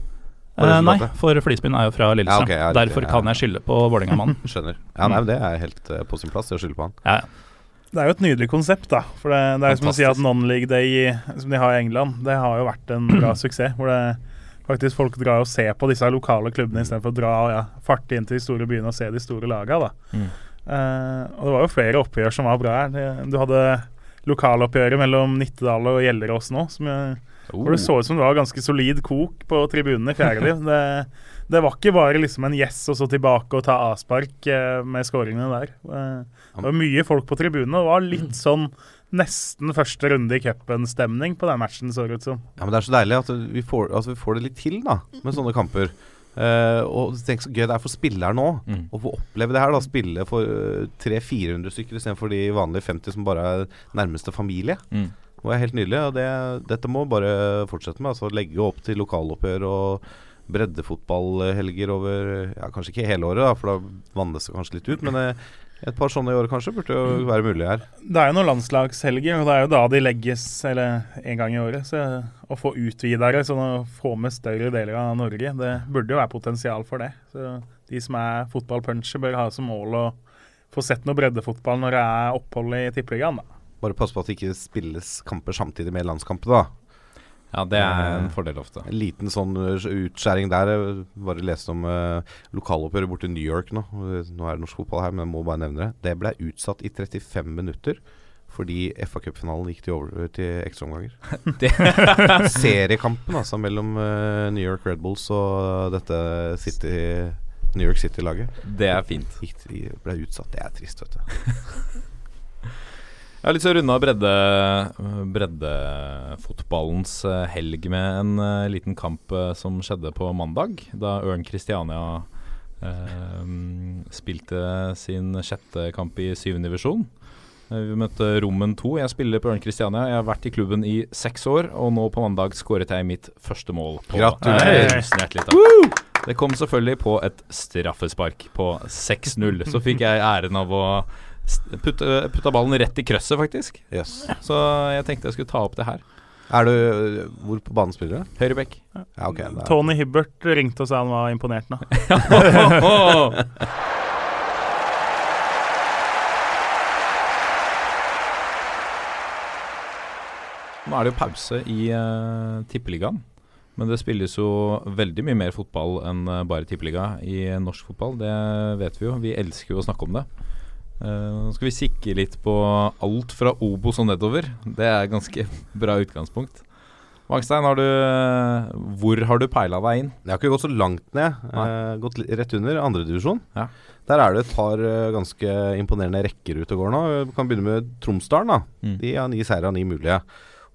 eh, nei, for Flispinn er jo fra Lillestrøm. Ja, okay, ja, Derfor ja. kan jeg skylde på Vålerenga-mannen. Skjønner. Ja, nei, men Det er helt uh, på sin plass å skylde på han. Ja, ja. Det er jo et nydelig konsept, da. For det, det er jo som å si at Non-League Day som de har i England, det har jo vært en bra suksess. Hvor det faktisk folk drar og ser på disse lokale klubbene istedenfor å dra ja, farte inn til de store byene og se de store laga, da. Mm. Uh, og det var jo flere oppgjør som var bra her. Du hadde lokaloppgjøret mellom Nittedal og Gjellerås nå, som hvor det så ut som det var ganske solid kok på tribunene i fjerde. Det, det var ikke bare liksom en yes og så tilbake og ta avspark eh, med skåringene der. Eh, det var mye folk på tribunene. det var litt sånn nesten første runde i cupen-stemning på den matchen, så det ut som. Ja, men Det er så deilig at vi får, at vi får det litt til da med sånne kamper. Eh, og tenk så gøy det er for spilleren nå Mm. å få oppleve det her. da Spille for uh, 300-400 stykker istedenfor de vanlige 50 som bare er nærmeste familie. Mm. Det er helt nydelig. Og det, dette må bare fortsette med. Altså Legge opp til lokaloppgjør og breddefotballhelger over Ja, kanskje ikke hele året, da for da vannes det kanskje litt ut. Men eh, et par sånne i året kanskje burde jo være mulig her. Det er jo noen landslagshelger, og det er jo da de legges eller en gang i året. Så å få utvidere, sånn å få med større deler av Norge, det burde jo være potensial for det. Så de som er fotballpunchere, bør ha som mål å få sett noe breddefotball når det er opphold i Tippeligaen. da. Bare pass på at det ikke spilles kamper samtidig med landskamper, da. Ja, det er en fordel ofte. En liten sånn uh, utskjæring der. Jeg bare leste om eh, lokaloppgjøret borte i New York nå. Nå er det norsk fotball her, men jeg må bare nevne det. Det ble utsatt i 35 minutter fordi FA Cup-finalen gikk til, over, til ekstraomganger. Seriekampen altså mellom eh, New York Red Bulls og dette City, New York City-laget Det er fint. gikk ble utsatt. Det er trist, vet du. Jeg har lyst til å runde av bredde, breddefotballens eh, helg med en uh, liten kamp uh, som skjedde på mandag, da Ørn Kristiania uh, spilte sin sjette kamp i syvende divisjon. Vi møtte Rommen 2. Jeg spiller på Ørn Kristiania. Jeg har vært i klubben i seks år, og nå på mandag skåret jeg mitt første mål. På Gratulerer. Eh. Det kom selvfølgelig på et straffespark på 6-0. Så fikk jeg æren av å st- putte, putta ballen rett i krøsset, faktisk. Yes. Så jeg tenkte jeg skulle ta opp det her. Er du Hvor på banen spiller du? Høyrebekk. Ja, ok. det er- Tony Hibbert ringte og sa han var imponert nå. Nå er det jo pause i uh, Tippeligaen. Men det spilles jo veldig mye mer fotball enn eh, bare tippeliga i norsk fotball. Det vet vi jo. Vi elsker jo å snakke om det. Eh, Nå skal vi kikke litt på alt fra Obos og nedover. Det er ganske bra utgangspunkt. Magstein, har du, eh, hvor har du peila deg inn? Jeg har ikke gått så langt ned. Nei. Eh, gått rett under andredivisjon. Ja. Der er det et par ganske imponerende rekker ute og går nå. Vi kan begynne med Tromsdalen. da Mm. De har ni seire av ni mulige.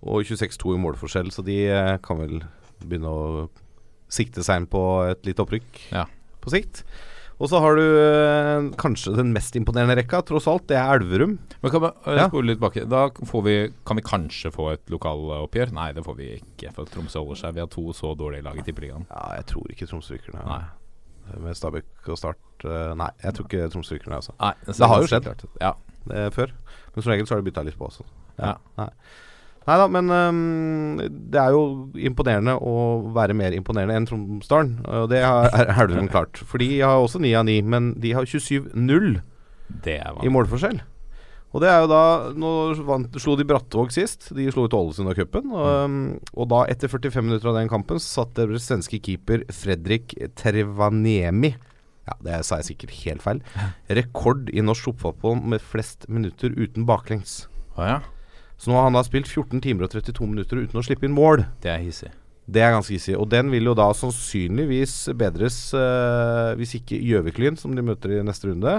Og 26-2 i målforskjell, så de kan vel begynne å sikte seg inn på et lite opprykk Ja. på sikt. Og så har du eh, kanskje den mest imponerende rekka, tross alt. Det er Elverum. Men kan vi eh, Ja. spole litt tilbake. Da får vi, kan vi kanskje få et lokaloppgjør? Nei, det får vi ikke, for Tromsø holder seg. Vi har to så dårlige lag i Tippeligaen. Ja, jeg tror ikke Tromsø rykker ned. Nei. Med Stabæk og Start eh, Nei, jeg tror ikke Tromsø rykker ned, altså. Nei, Det har jo skjedd. Ja. Før. Men som regel så har de bytta litt på også. Ja. Nei. Nei da, men um, det er jo imponerende å være mer imponerende enn Tromsdalen. Og det har- er Elverum klart. For de har også 9 av 9, men de har 27-0 er i målforskjell. Og det er jo da Nå vant, slo de Brattvåg sist. De slo ut Ålesund av cupen. Og, mm. og da, etter 45 minutter av den kampen, satt deres svenske keeper Fredrik Trevaniemi ja, det sa jeg sikkert helt feil. Rekord i norsk fotball med flest minutter uten baklengs. Ah, ja. Så nå har han da spilt 14 timer og 32 minutter uten å slippe inn mål. Det er hissig. Det er ganske hissig. Og den vil jo da sannsynligvis bedres eh, hvis ikke Gjøviklyn, som de møter i neste runde,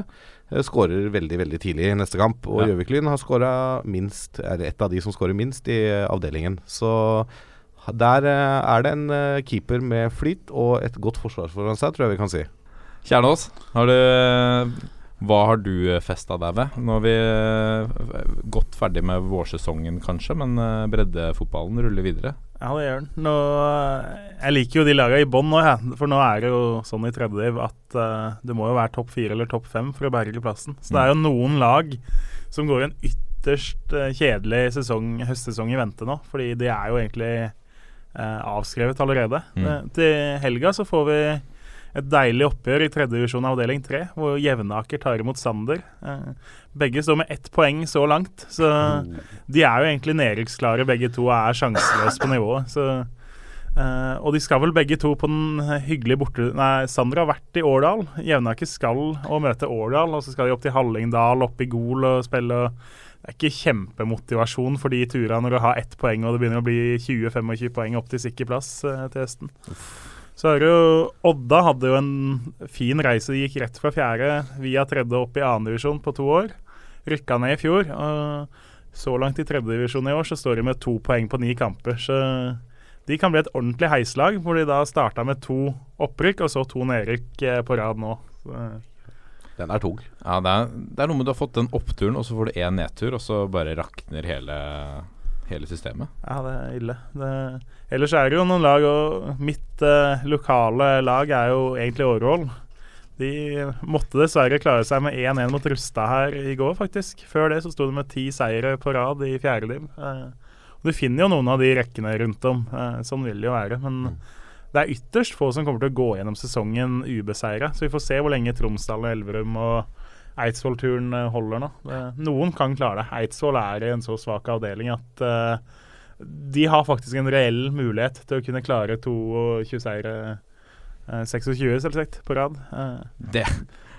eh, skårer veldig veldig tidlig i neste kamp. Og Ja. Gjøviklyn har skåra minst, er et av de som skårer minst i avdelingen. Så der eh, er det en eh, keeper med flyt og et godt forsvar foran seg, tror jeg vi kan si. Kjernås, har du hva har du festa deg ved? Nå har vi godt gått ferdig med vårsesongen, kanskje, men eh, breddefotballen ruller videre. Ja, det gjør den. Nå, jeg liker jo de lagene i bånn nå, jeg. For nå er det jo sånn i tredje div at uh, det må jo være topp fire eller topp fem for å berge plassen. Så det er jo noen lag som går en ytterst eh, kjedelig sesong, høstsesong i vente nå. Fordi de er jo egentlig uh, avskrevet allerede. Mm. Eh, til helga så får vi et deilig oppgjør i tredje divisjon avdeling tre, hvor Jevnaker tar imot Sander. Eh, begge står med ett poeng så langt, så de er jo egentlig nedrykksklare begge to og er sjanseløse på nivået. Så, eh, og de skal vel begge to på den hyggelige borte... Nei, Sander har vært i Årdal. Jevnaker skal og møte Årdal, og så skal de opp til Hallingdal, opp i Gol og spille. Det er ikke kjempemotivasjon for de turene når du har ett poeng og det begynner å bli 20-25 poeng opp til sikker plass eh, til høsten. Så er det jo Odda hadde jo en fin reise. De gikk rett fra fjerde via tredje opp i annendivisjon på to år. Rykka ned i fjor. Og så langt i tredjedivisjon i år så står de med to poeng på ni kamper. Så de kan bli et ordentlig heislag, hvor de da starta med to opprykk og så to nedrykk eh, på rad nå. Så, Den er tung. Ja, det er, det er noe med du har fått den oppturen, og så får du én nedtur, og så bare rakner hele, hele systemet. Ja, det er ille. Det, ellers er det jo noen lag, og mitt eh, lokale lag er jo egentlig Årvoll. De måtte dessverre klare seg med 1-1 mot Rustad her i går, faktisk. Før det så sto de med ti seire på rad i fjerde liv. Eh, du finner jo noen av de rekkene rundt om. Eh, sånn vil det jo være. Men det er ytterst få som kommer til å gå gjennom sesongen ubeseira. Så vi får se hvor lenge Tromsdal og Elverum og Eidsvoll-turen eh, holder nå. Noen kan klare det. Eidsvoll er i en så svak avdeling at uh, de har faktisk en reell mulighet til å kunne klare 22 seire. uh, 26, selvsagt, på rad. Uh, Det,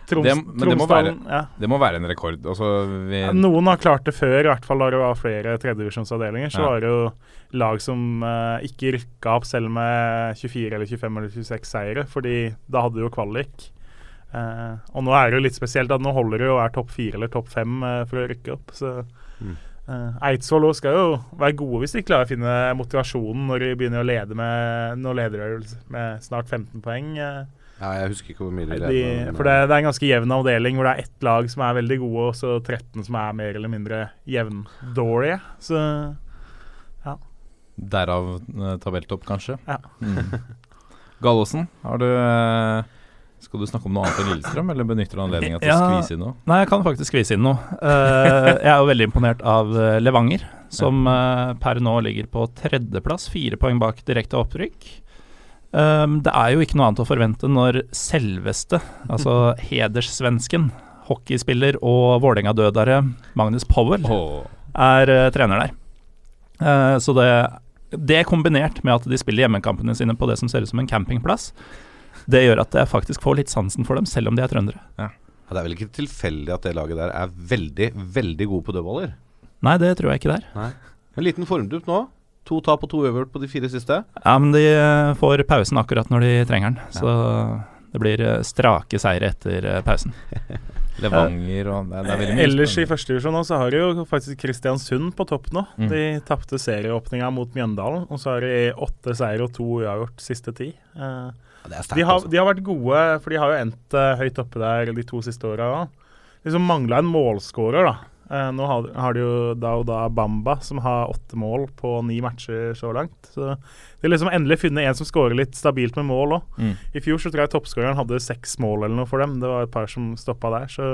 Troms, Det- men det må være, ja. det må være en rekord. Altså, Ja, Noen har klart det før, i hvert fall da det var flere tredjedivisjonsavdelinger. Så Ja. var det jo lag som eh, ikke rykka opp selv med 24 eller 25 eller 26 seire, fordi da hadde du jo kvalik. Eh, og nå er det jo litt spesielt at nå holder det jo å være topp fire eller topp fem eh, for å rykke opp. Så Mm. eh, Eidsvoll skal jo være gode hvis de klarer å finne motivasjonen når de begynner å lede med Nå leder de med snart 15 poeng. eh. Ja, jeg husker ikke hvor mye de De, leder, for det, det er en ganske jevn avdeling hvor det er ett lag som er veldig gode, og så 13 som er mer eller mindre jevndårlige. Så ja. Derav eh, tabelltopp, kanskje. Ja. Mm. Gallosen, har du eh, Skal du snakke om noe annet enn Lillestrøm, eller benytter du anledningen til å skvise inn noe? Nei, jeg kan faktisk skvise inn noe. Uh, jeg er jo veldig imponert av eh, Levanger, som uh, per nå ligger på tredjeplass, fire poeng bak direkte opprykk. Um, det er jo ikke noe annet å forvente når selveste, altså hederssvensken, hockeyspiller og Vålerenga-dødare Magnus Powell oh. er uh, trener der. Så det, det kombinert med at de spiller hjemmekampene sine på det som ser ut som en campingplass, det gjør at jeg faktisk får litt sansen for dem, selv om de er trøndere. Ja, det er vel ikke tilfeldig at det laget der er veldig, veldig gode på dødballer? Nei, det tror jeg ikke det er. En liten formdupp nå. To tap og to øvert på de fire siste. Ja, men de eh, får pausen akkurat når de trenger den, så det blir eh, strake seire etter eh, pausen. Levanger og det, det er veldig mye Ellers i spennende. første divisjon nå, så har de jo faktisk Kristiansund på topp nå. Mm. De tapte serieåpninga mot Mjøndalen, og så har de åtte seier og to uavgjort siste ti. Eh, Ja, de, har, altså. de har vært gode, for de har jo endt uh, høyt oppe der de to siste åra òg. Liksom mangla en målskårer, da. Uh, nå har, har de jo da og da Bamba, som har åtte mål på ni matcher så langt. Så de har liksom endelig funnet en som skårer litt stabilt med mål òg. Mm. I fjor så tror jeg toppskåreren hadde seks mål eller noe for dem. Det var et par som stoppa der. Så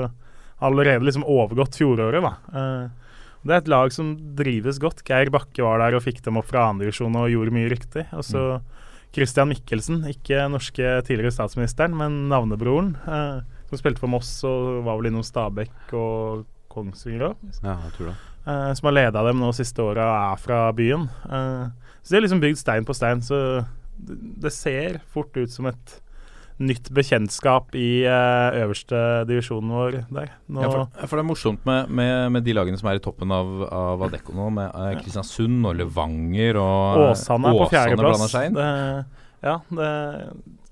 allerede liksom overgått fjoråret, da. Uh, det er et lag som drives godt. Geir Bakke var der og fikk dem opp fra andredivisjon og gjorde mye riktig. Og så Christian Michelsen, ikke norske tidligere statsministeren, men navnebroren, eh, som spilte for Moss og var vel innom Stabæk og Kongsvinger òg, Ja, jeg tror det. eh, som har leda dem nå siste åra og er fra byen. Eh, så de har liksom bygd stein på stein, så det, det ser fort ut som et nytt bekjentskap i uh, øverste divisjonen vår der. Nå, Ja, for, for det er morsomt med, med, med de lagene som er i toppen av, av Adecco nå, med uh, Kristiansund og Levanger og Åsane er på fjerdeplass. ja, det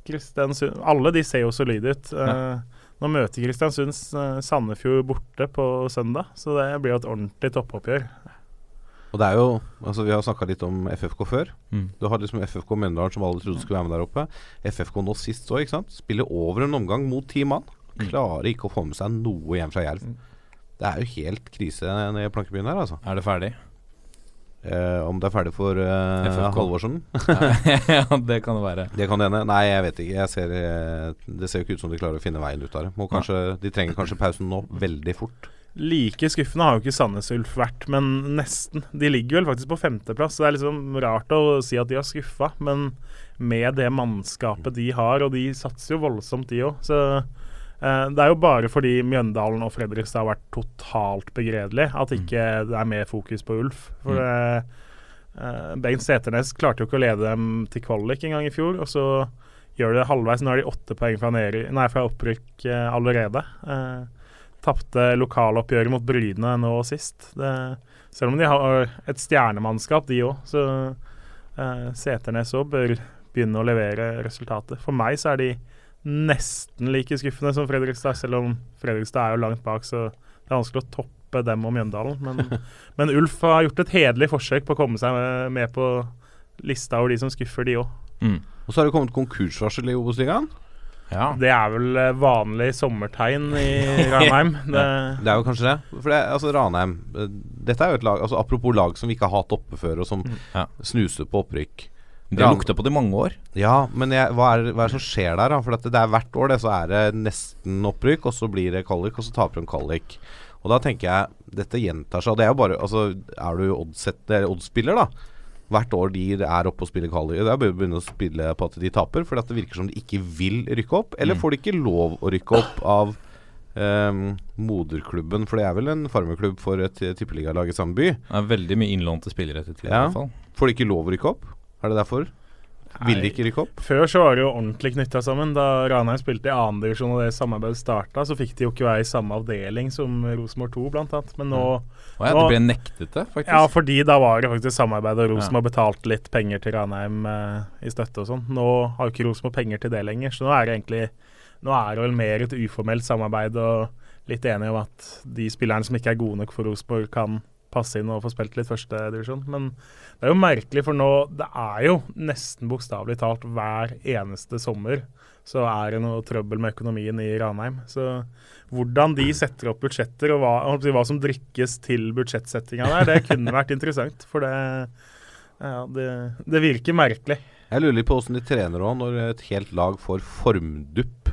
Kristiansund Alle de ser jo solide ut. Eh, nå møter Kristiansund eh, Sandefjord borte på søndag, så det blir jo et ordentlig toppoppgjør. Og det er jo Altså Vi har snakka litt om FFK før. Mm. Du har liksom FFK Mjøndalen som alle trodde skulle være med der oppe. FFK nå sist òg. Spiller over en omgang mot ti mann. Mm. Klarer ikke å få med seg noe hjem fra Jerv. Mm. Det er jo helt krise nede i plankebyen her, altså. Er det ferdig? Eh, om det er ferdig for eh. Halvorsen? ja, det kan det være. Det kan det hende. Nei, jeg vet ikke. Jeg ser, eh, det ser jo ikke ut som de klarer å finne veien ut av det. Må kanskje, de trenger kanskje pausen nå veldig fort. Like skuffende har jo ikke Sandnes Ulf vært, men nesten. De ligger vel faktisk på femteplass, så det er liksom rart å si at de har skuffa. Men med det mannskapet de har, og de satser jo voldsomt, de òg, så eh, det er jo bare fordi Mjøndalen og Fredrikstad har vært totalt begredelig at ikke det er mer fokus på Ulf. For eh, Bengt Seternes klarte jo ikke å lede dem til kvalik en gang i fjor, og så gjør de det halvveis. Nå har de åtte poeng fra, ned, nei, fra opprykk eh, allerede. Eh, Tapte lokaloppgjøret mot Bryne nå sist. Det, selv om de har et stjernemannskap, de òg, så eh, Seternes òg bør begynne å levere resultater. For meg så er de nesten like skuffende som Fredrikstad, selv om Fredrikstad er jo langt bak, så det er vanskelig å toppe dem og Mjøndalen. Men, men Ulf har gjort et hederlig forsøk på å komme seg med på lista over de som skuffer, de òg. Mm. Og så har det kommet konkursvarsel i Obos-ligaen. Ja. Det er vel eh, vanlig sommertegn i Ranheim. Det, Det er jo kanskje det. For det, altså Ranheim eh, Dette er jo et lag altså Apropos lag som vi ikke har hatt oppe før, og som Ja. snuser på opprykk. Det lukter på det i mange år. Ja, men jeg, hva, er, hva er det som skjer der? da? For at det er hvert år det, så er det nesten opprykk, og så blir det kvalik, og så taper de kvalik. Og da tenker jeg dette gjentar seg. Og det er jo bare Altså, er du oddsspiller, da? Hvert år de er oppe og spiller kvalik. Er bare å begynne å spille på at de taper, fordi at det virker som de ikke vil rykke opp. Eller Mm. får de ikke lov å rykke opp av Um, moderklubben, for det er vel en farmerklubb for et tippeligalag i samme by. Det er veldig mye innlånte spillere etter tid, Ja. i hvert fall. Får de ikke lov å rykke opp? Er det derfor? Vil de ikke rykke opp? Før så var det jo ordentlig knytta sammen. Da Ranheim spilte i andredivisjon og det samarbeidet starta, så fikk de jo ikke være i samme avdeling som Rosenborg 2, blant annet. Men nå Å ja, Nå- Det ble nektet det, faktisk. Ja, fordi da var det faktisk samarbeid, og Rosenborg betalte litt penger til Ranheim eh, i støtte og sånn. Nå har jo ikke Rosenborg penger til det lenger, så nå er det egentlig Nå er det vel mer et uformelt samarbeid og litt enige om at de spillerne som ikke er gode nok for Rosenborg, kan passe inn og få spilt litt førstedivisjon. Men det er jo merkelig, for nå Det er jo nesten bokstavelig talt hver eneste sommer så er det noe trøbbel med økonomien i Ranheim. Så hvordan de setter opp budsjetter, og hva, hva som drikkes til budsjettsettinga der, det kunne vært interessant. For det, ja, det, det virker merkelig. Jeg lurer litt på åssen de trener òg, når et helt lag får formdupp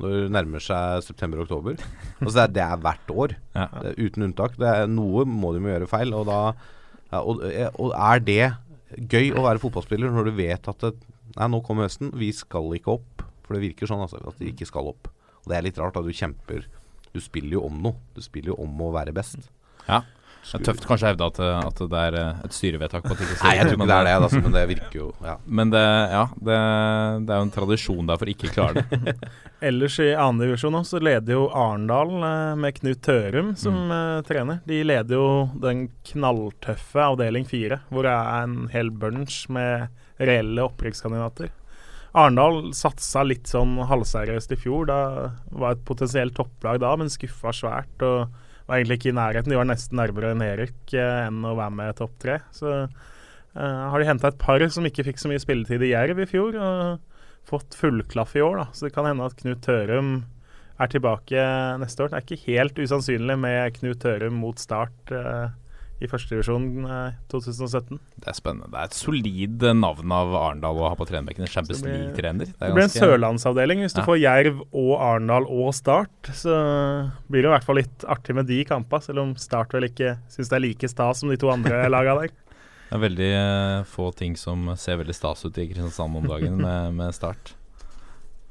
når det nærmer seg september-oktober. Altså det, er, det er hvert år, Ja. det er uten unntak. Det er, noe må de gjøre feil. Og, da, ja, og, eh, og er det gøy å være fotballspiller når du vet at det, Nei, nå kommer høsten, vi skal ikke opp. For det virker sånn altså, at de ikke skal opp. Og det er litt rart, da. Du kjemper Du spiller jo om noe. Du spiller jo om å være best. Ja. Det er tøft kanskje å hevde at, at det er eh, et styrevedtak på at det ikke Nei, jeg tror ikke det er det, altså, men det virker jo ja. Men det, ja, det, det er jo en tradisjon der for ikke å klare det. Ellers i andredivisjon så leder jo Arendal eh, med Knut Tørum som mm. trener. De leder jo den knalltøffe avdeling fire, hvor det er en hel bunch med reelle opprykkskandidater. Arendal satsa litt sånn halvseriøst i fjor. Da var et potensielt topplag da, men skuffa svært. og var egentlig ikke i nærheten. De var nesten nærmere nedrykk eh, enn å være med topp tre. Så eh, har de henta et par som ikke fikk så mye spilletid i Jerv i fjor. og fått fullklaff i år, da. Så det kan hende at Knut Tørum er tilbake neste år. Det er ikke helt usannsynlig med Knut Tørum mot start eh, i førstedivisjon eh, 2017. Det er spennende. Det er et solid eh, navn av Arendal å ha på trenerbenken. Champions League-trener. Det blir en sørlandsavdeling. Hvis du får Jerv og Arendal og Start, så blir det i hvert fall litt artig med de kampene, selv om Start vel ikke syns det er like stas som de to andre laga der. Det er veldig eh, få ting som ser veldig stas ut i Kristiansand om dagen med, med start.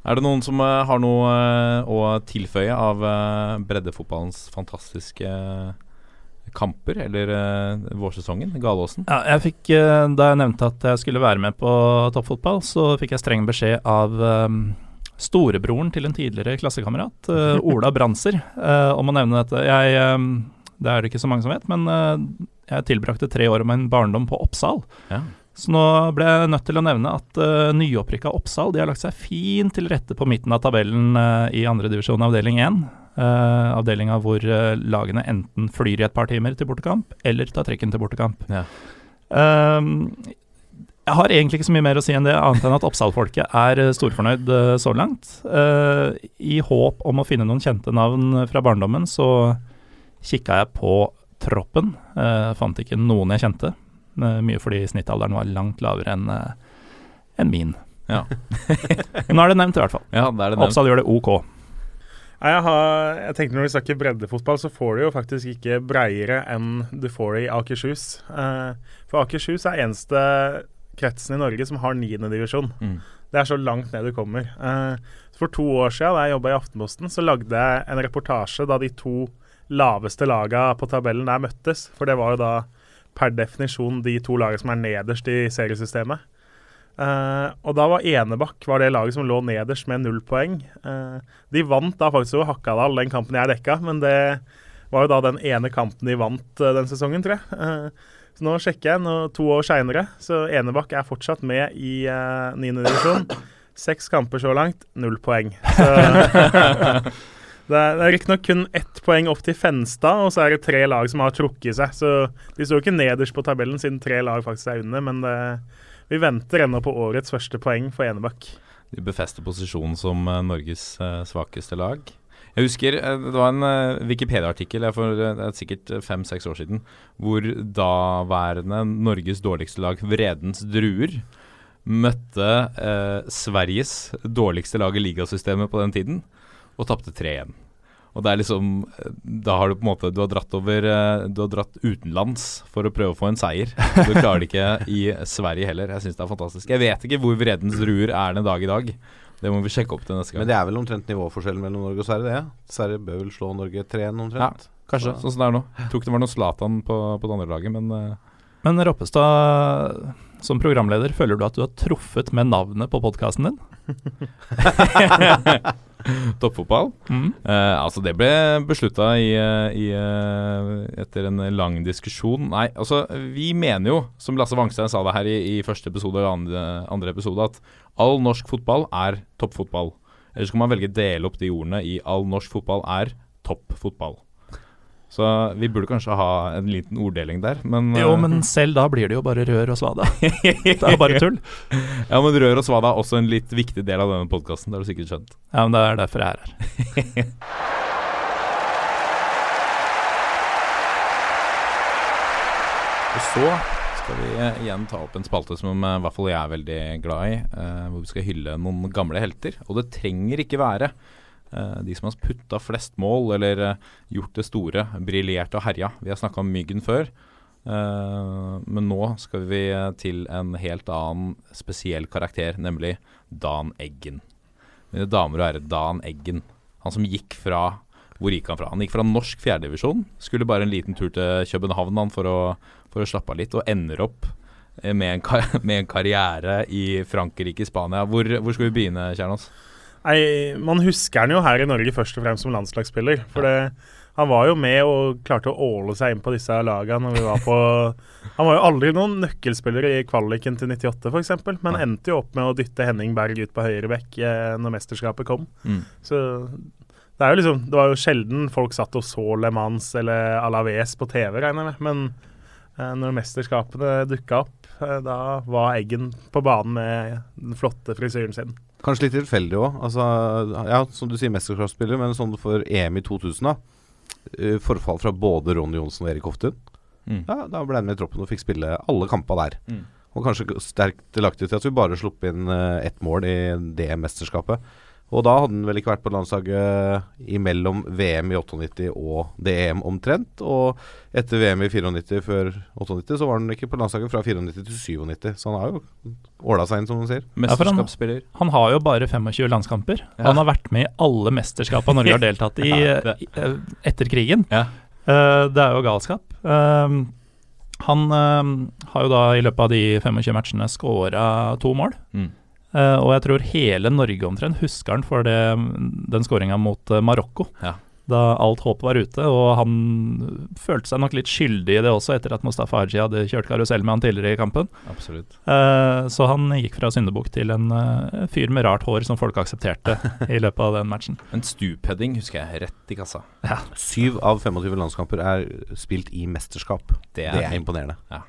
Er det noen som eh, har noe eh, å tilføye av eh, breddefotballens fantastiske eh, kamper, eller uh, vårsesongen? Galåsen? Ja, jeg fikk, uh, Da jeg nevnte at jeg skulle være med på toppfotball, så fikk jeg streng beskjed av um, storebroren til en tidligere klassekamerat, uh, Ola Branser, om å nevne dette. Jeg, um, det er det ikke så mange som vet, men jeg tilbrakte tre år av min barndom på Oppsal. Ja. Så nå ble jeg nødt til å nevne at uh, nyopprykka Oppsal de har lagt seg fint til rette på midten av tabellen uh, i andredivisjon avdeling 1. Uh, avdelinga hvor uh, lagene enten flyr i et par timer til bortekamp, eller tar trekken til bortekamp. Ja. Um, jeg har egentlig ikke så mye mer å si enn det, annet enn at Oppsal-folket er uh, storfornøyd uh, så langt. I håp om å finne noen kjente navn fra barndommen, så kikka jeg på troppen. Fant ikke noen jeg kjente. Mye fordi snittalderen var langt lavere enn enn min. Ja. Nå er det nevnt, i hvert fall. ja, er. Oppsal gjør det ok. Jeg, har, jeg tenkte Når vi snakker breddefotball, så får du jo faktisk ikke breiere enn du får det i Akershus. Eh, for Akershus er eneste kretsen i Norge som har niendedivisjon. Mm. Det er så langt ned du kommer. Eh, for to år siden, da jeg jobba i Aftenposten, så lagde jeg en reportasje da de to laveste laga på tabellen der møttes. For det var jo da per definisjon de to lagene som er nederst i seriesystemet. Eh, og da var Enebakk var det laget som lå nederst med null poeng. Uh, de vant da faktisk over Hakadal, den kampen jeg dekka, men det var jo da den ene kampen de vant uh, den sesongen, tror jeg. Så nå sjekker jeg, nå, to år seinere, så Enebakk er fortsatt med i uh, 9. divisjon. Seks kamper så langt, null poeng. Så det er, er riktignok kun ett poeng opp til Fenstad, og så er det tre lag som har trukket seg. Så de står jo ikke nederst på tabellen, siden tre lag faktisk er under, men det, vi venter ennå på årets første poeng for Enebakk. De befester posisjonen som eh, Norges eh, svakeste lag. Jeg husker eh, det var en Wikipedia-artikkel for sikkert fem-seks år siden, hvor daværende Norges dårligste lag, Vredens Druer, møtte eh, Sveriges dårligste lag i ligasystemet på den tiden, og tapte 3-1. Og det er liksom eh, Da har du på en måte Du har dratt over eh, Du har dratt utenlands for å prøve å få en seier. Du klarer det ikke i Sverige heller. Jeg syns det er fantastisk. Jeg vet ikke hvor Vredens Druer er den dag i dag. Det må vi sjekke opp til neste gang. Men det er vel omtrent nivåforskjellen mellom Norge og Sverige, det? Sverige bør vel slå Norge 3-1 omtrent? Kanskje, sånn som det er nå. Jeg tror ikke det var noe Zlatan på, på det andre laget, men eh, Men Roppestad, som programleder, føler du at du har truffet med navnet på podkasten din? toppfotball. Mm. Eh, altså, det ble beslutta i, eh, i, eh, etter en lang diskusjon. Nei, altså, vi mener jo, som Lasse Wangstein sa det her i, i første episode og andre, andre episode, at all norsk fotball er toppfotball. Eller så kan man velge dele opp de ordene i all norsk fotball er toppfotball. Så vi burde kanskje ha en liten orddeling der, men Jo, eh, men selv da blir det jo bare rør og svada. Det er bare tull. Ja, men Rør og svada er også en litt viktig del av denne podkasten, det har du sikkert skjønt. Ja, men det er derfor jeg er her. Og så skal vi eh, igjen ta opp en spalte som eh, i hvert fall jeg er veldig glad i, hvor vi skal hylle noen gamle helter. Og det trenger ikke være de som har putta flest mål eller eh, gjort det store, briljert og herja. Vi har snakka om Myggen før. eh, men nå skal vi eh, til en helt annen spesiell karakter, nemlig Dan Eggen. Mine damer og herrer, Dan Eggen. Han som gikk fra Hvor gikk han fra? Han gikk fra norsk fjerdedivisjon. Skulle bare en liten tur til København for å, for å slappe av litt, og ender opp eh, med en, kar med en karriere i Frankrike, Spania. Hvor, hvor skal vi begynne, Kjernås? Nei, Man husker han jo her i Norge først og fremst som landslagsspiller. For det, han var jo med og klarte å åle seg inn på disse lagene når vi var på Han var jo aldri noen nøkkelspiller i kvaliken til 98, f.eks., men Nei. endte jo opp med å dytte Henning Berg ut på høyre bekk eh, når mesterskapet kom. Mm. Så det er jo liksom Det var jo sjelden folk satt og så Le Mans eller Alaves på TV, regner jeg med. Men eh, når mesterskapene dukka opp, eh, da var Eggen på banen med den flotte frisyren sin. Kanskje litt tilfeldig òg. Altså, ja, som du sier, mesterskapsspiller, men sånn for EM i 2000, da. eh, Forfall fra både Ronny Johnsen og Erik Hoftun. Mm. Ja, da ble han med i troppen og fikk spille alle kamper der. Mm. Og kanskje sterkt delaktig til at vi bare slapp inn eh, ett mål i det mesterskapet. Og da hadde han vel ikke vært på landslaget imellom VM i 98 og DM omtrent. Og etter VM i 94 før 98 så var han ikke på landslaget fra 94 til 97. Så han har jo åla seg inn, som man sier. for han- Han har jo bare 25 landskamper. Ja. Han har vært med i alle mesterskapene Norge har deltatt i Ja, i, eh, etter krigen. Ja. Eh, det er jo galskap. Uh, han uh, har jo da i løpet av de 25 matchene skåra to mål. Mm. Eh, og jeg tror hele Norge omtrent husker han for det, den skåringa mot uh, Marokko. Ja. Da alt håp var ute, og han følte seg nok litt skyldig i det også, etter at Mustafa Haji hadde kjørt karusell med han tidligere i kampen. Absolutt. Uh, så han gikk fra syndebukk til en fyr med rart hår som folk aksepterte i løpet av den matchen. En stupheading husker jeg rett i kassa. Syv av 25 landskamper er spilt i mesterskap. Det Det er, imponerende. fint.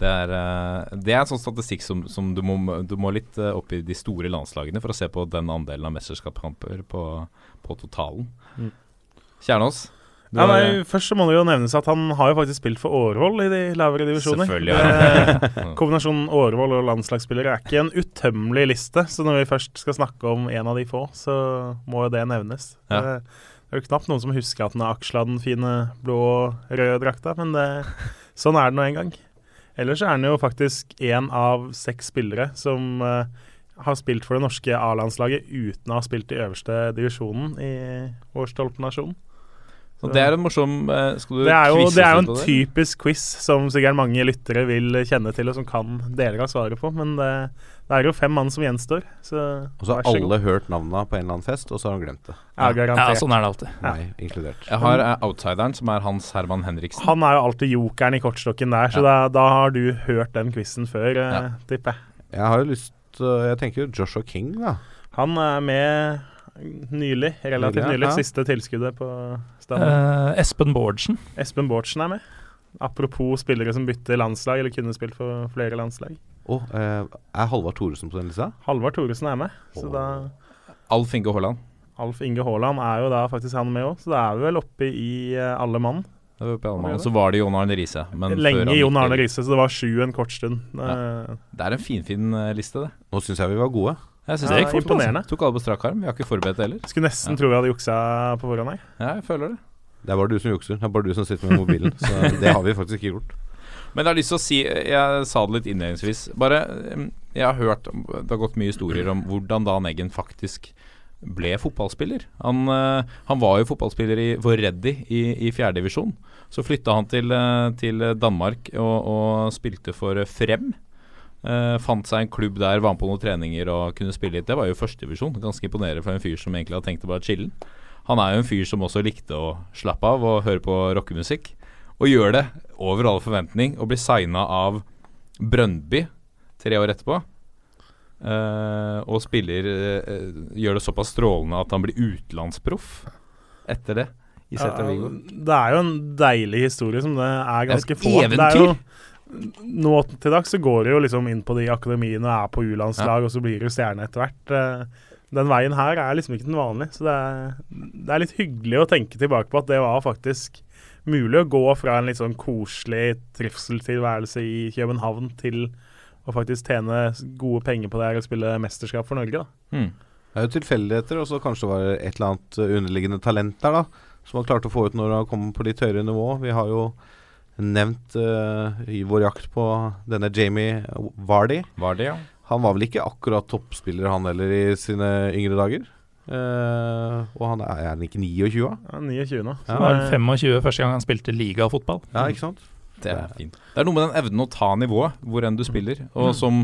Det er, eh, det er en sånn statistikk som, som du, må, du må litt eh, opp i de store landslagene for å se på den andelen av mesterskapskamper på, på totalen. Mm. Kjernås? Ja, nei, først så må det jo nevnes at han har jo faktisk spilt for Årvoll i de lavere divisjoner. Selvfølgelig. Ja. Kombinasjonen Årvoll og landslagsspillere er ikke en utømmelig liste, så når vi først skal snakke om en av de få, så må jo det nevnes. Ja. Det det er jo knapt noen som husker at han har aksla den fine blå-røde drakta, men det, sånn er det nå en gang. Ellers er han jo faktisk én av seks spillere som uh, har spilt for det norske A-landslaget uten å ha spilt i øverste divisjonen i vår stolte nasjon. Så det er en morsom eh, Skal du Det er jo, det er jo en det? typisk quiz som sikkert mange lyttere vil kjenne til, og som kan deler av svaret på, men det, det er jo fem mann som gjenstår, så Og så har alle hørt navnene på en eller annen fest, og så har han glemt det. Ja, Ja, sånn er det alltid. Ja. Meg inkludert. Jeg har eh, outsideren, som er Hans Herman Henriksen. Han er jo alltid jokeren i kortstokken der, så da, da har du hørt den quizen før, eh, Ja. tipper jeg. Jeg har jo lyst Jeg tenker jo Joshua King, da. Han er med nylig, relativt Nylig, ja. nylig. Ja. Siste tilskuddet på stadion. Eh, Espen Bårdsen. Espen Bårdsen er med. Apropos spillere som bytter landslag, eller kunne spilt for flere landslag. Oh, eh, er Halvard Thoresen på den lista? Halvard Thoresen er med, så Åh. da Alf Inge Haaland. Alf Inge Haaland er jo da faktisk han med òg, så da er vi vel oppe i eh, alle mann. Og så var det Jon Arne Riise. Lenge Jon Arne Riise, så det var sju en kort stund. Ja. Det er en finfin fin liste, det. Nå syns jeg vi var gode. Jeg synes Ja, det gikk fort. imponerende. Altså. Tok alle på strak arm. Vi har ikke forberedt det heller. Skulle nesten Ja. tro vi hadde juksa på forhånd her. Ja, jeg føler det. Det er bare du som jukser. Det er bare du som sitter med mobilen. Så det har vi faktisk ikke gjort. Men jeg har lyst til å si Jeg sa det litt innledningsvis. Bare Jeg har hørt Det har gått mye historier om hvordan Dan Eggen faktisk ble fotballspiller. Han, eh, han var jo fotballspiller i, for Reddy i, i fjerdedivisjon. Så flytta han til, eh, til Danmark og, og spilte for Frem. Eh, fant seg en klubb der, var med på noen treninger og kunne spille litt. Det var jo førstedivisjon. Ganske imponerende for en fyr som egentlig hadde tenkt å bare chille. Han er jo en fyr som også likte å slappe av og høre på rockemusikk. Og gjør det over all forventning og blir signa av Brøndby tre år etterpå. Uh, og spiller uh, Gjør det såpass strålende at han blir utenlandsproff etter det i Celta det er jo en deilig historie som det er ganske få. Det er jo. Nå til dags så går det jo liksom inn på de akademiene og er på U-landslag, og så blir du stjerne etter hvert. Eh, Den veien her er liksom ikke den vanlige, så det er, det er litt hyggelig å tenke tilbake på at det var faktisk mulig å gå fra en litt sånn koselig trivseltilværelse i København til å faktisk tjene gode penger på det her og spille mesterskap for Norge. da. Mm. Det er jo tilfeldigheter, og så kanskje det var et eller annet underliggende talent der, da. Som han klarte å få ut når han kom på litt høyere nivå. Vi har jo nevnt uh, i vår jakt på denne Jamie Vardy. Vardy ja? Han var vel ikke akkurat toppspiller, han heller, i sine yngre dager. Uh, og han er, er han ikke 29? da? Ja, 29 nå. Så ja. var han 25 første gang han spilte ligafotball. Ja, ikke sant? Det er fint. Det er noe med den evnen å ta nivået hvor enn du spiller. Og som,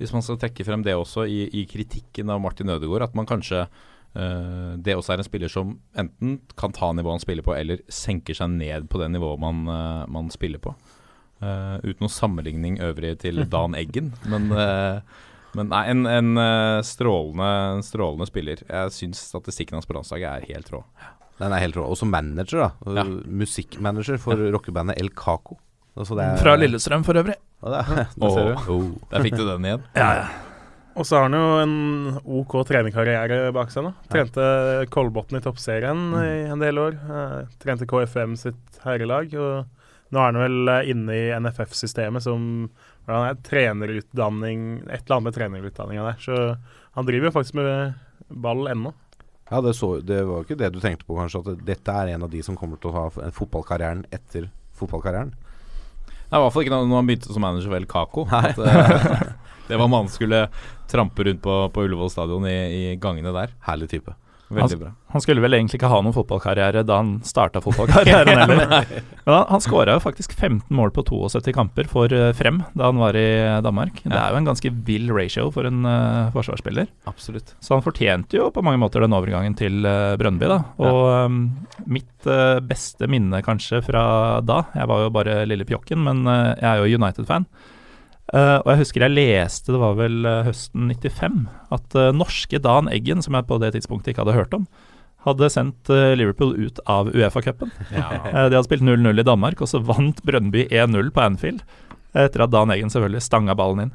hvis man skal trekke frem det også i, i kritikken av Martin Ødegaard, at man kanskje eh, det også er en spiller som enten kan ta nivået han spiller på, eller senker seg ned på det nivået man, eh, man spiller på. Uh, uten noen sammenligning øvrig til Dan Eggen, men, uh, men nei, en, en eh, strålende, en strålende spiller. Jeg syns statistikken hans på landslaget er helt rå. Den er helt rå. som manager, da. Ja. Musikkmanager for rockebandet El Caco. Altså det er- Fra Lillestrøm for øvrig. Ja, det det ser du. Åh, Der fikk du den igjen. Ja, ja. Og så har han jo en OK trenerkarriere bak seg nå. Trente Kolbotn i toppserien i en del år. Eh, trente KFM sitt herrelag. Og nå er han vel eh, inne i NFF-systemet som hvordan er trenerutdanning Et eller annet med trenerutdanninga der. Så han driver jo faktisk med ball ennå. Ja, det, så, det var ikke det du tenkte på, kanskje? At dette er en av de som kommer til å ha fotballkarrieren etter fotballkarrieren? Er i hvert fall ikke når han begynte som manager vel Kako. At, eh, det var man skulle trampe rundt på, på Ullevål stadion i, i gangene der. Herlig type. Veldig bra. Han skulle vel egentlig ikke ha noen fotballkarriere da han starta fotballkarrieren heller. Men han, han skåra jo faktisk 15 mål på 72 kamper for eh, Frem da han var i Danmark. Det er jo en ganske vill ratio for en uh, forsvarsspiller. Absolutt. Så han fortjente jo på mange måter den overgangen til uh, Brøndby, da. Og um, mitt uh, beste minne kanskje fra da Jeg var jo bare lille pjokken, men jeg er jo United-fan. Uh, og jeg husker jeg leste, det var vel uh, høsten 95, at uh, norske Dan Eggen, som jeg på det tidspunktet ikke hadde hørt om, hadde sendt Liverpool ut av Uefa-cupen. Ja. de hadde spilt 0-0 i Danmark, og så vant Brøndby 1-0 på Anfield. Etter at Dan Eggen selvfølgelig stanga ballen inn.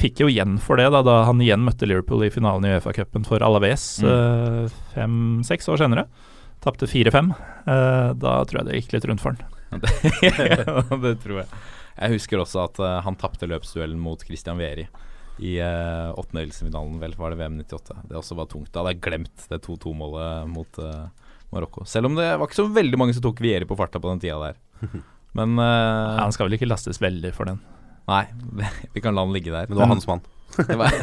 fikk jo igjen for det da, da han igjen møtte Liverpool i finalen i Uefa-cupen for Alaves fem-seks år senere. Tapte 4-5. da tror jeg det gikk litt rundt for han. det tror jeg. Jeg husker også at uh, han tapte løpsduellen mot Christian Veri i uh, åttendedelsfinalen, vel, var det VM 98. Det også var tungt. Da hadde jeg glemt det 2-2-målet mot uh, Marokko. Selv om det var ikke så veldig mange som tok Vieri på farta på den tida der. Men uh, Han skal vel ikke lastes veldig for den. Nei, vi kan la han ligge der. Men det var hans mann. det, var,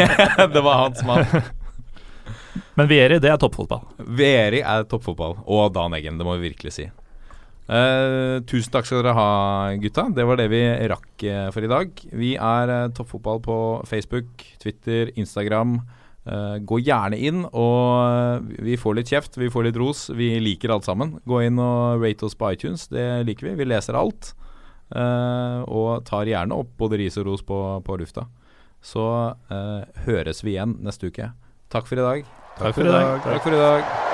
det var hans mann. Men Vieri, det er toppfotball. Vieri er toppfotball. Og Dan Eggen, det må vi virkelig si. Uh, tusen takk skal dere ha, gutta. Det var det vi rakk uh, for i dag. Vi er uh, Toppfotball på Facebook, Twitter, Instagram. gå gjerne inn, og vi får litt kjeft, vi får litt ros. Vi liker alt sammen. Gå inn og rate oss på iTunes, det liker vi. Vi leser alt. og tar gjerne opp både ris og ros på, på lufta. Så høres vi igjen neste uke. Takk for i dag. Takk for i dag. Takk for i dag.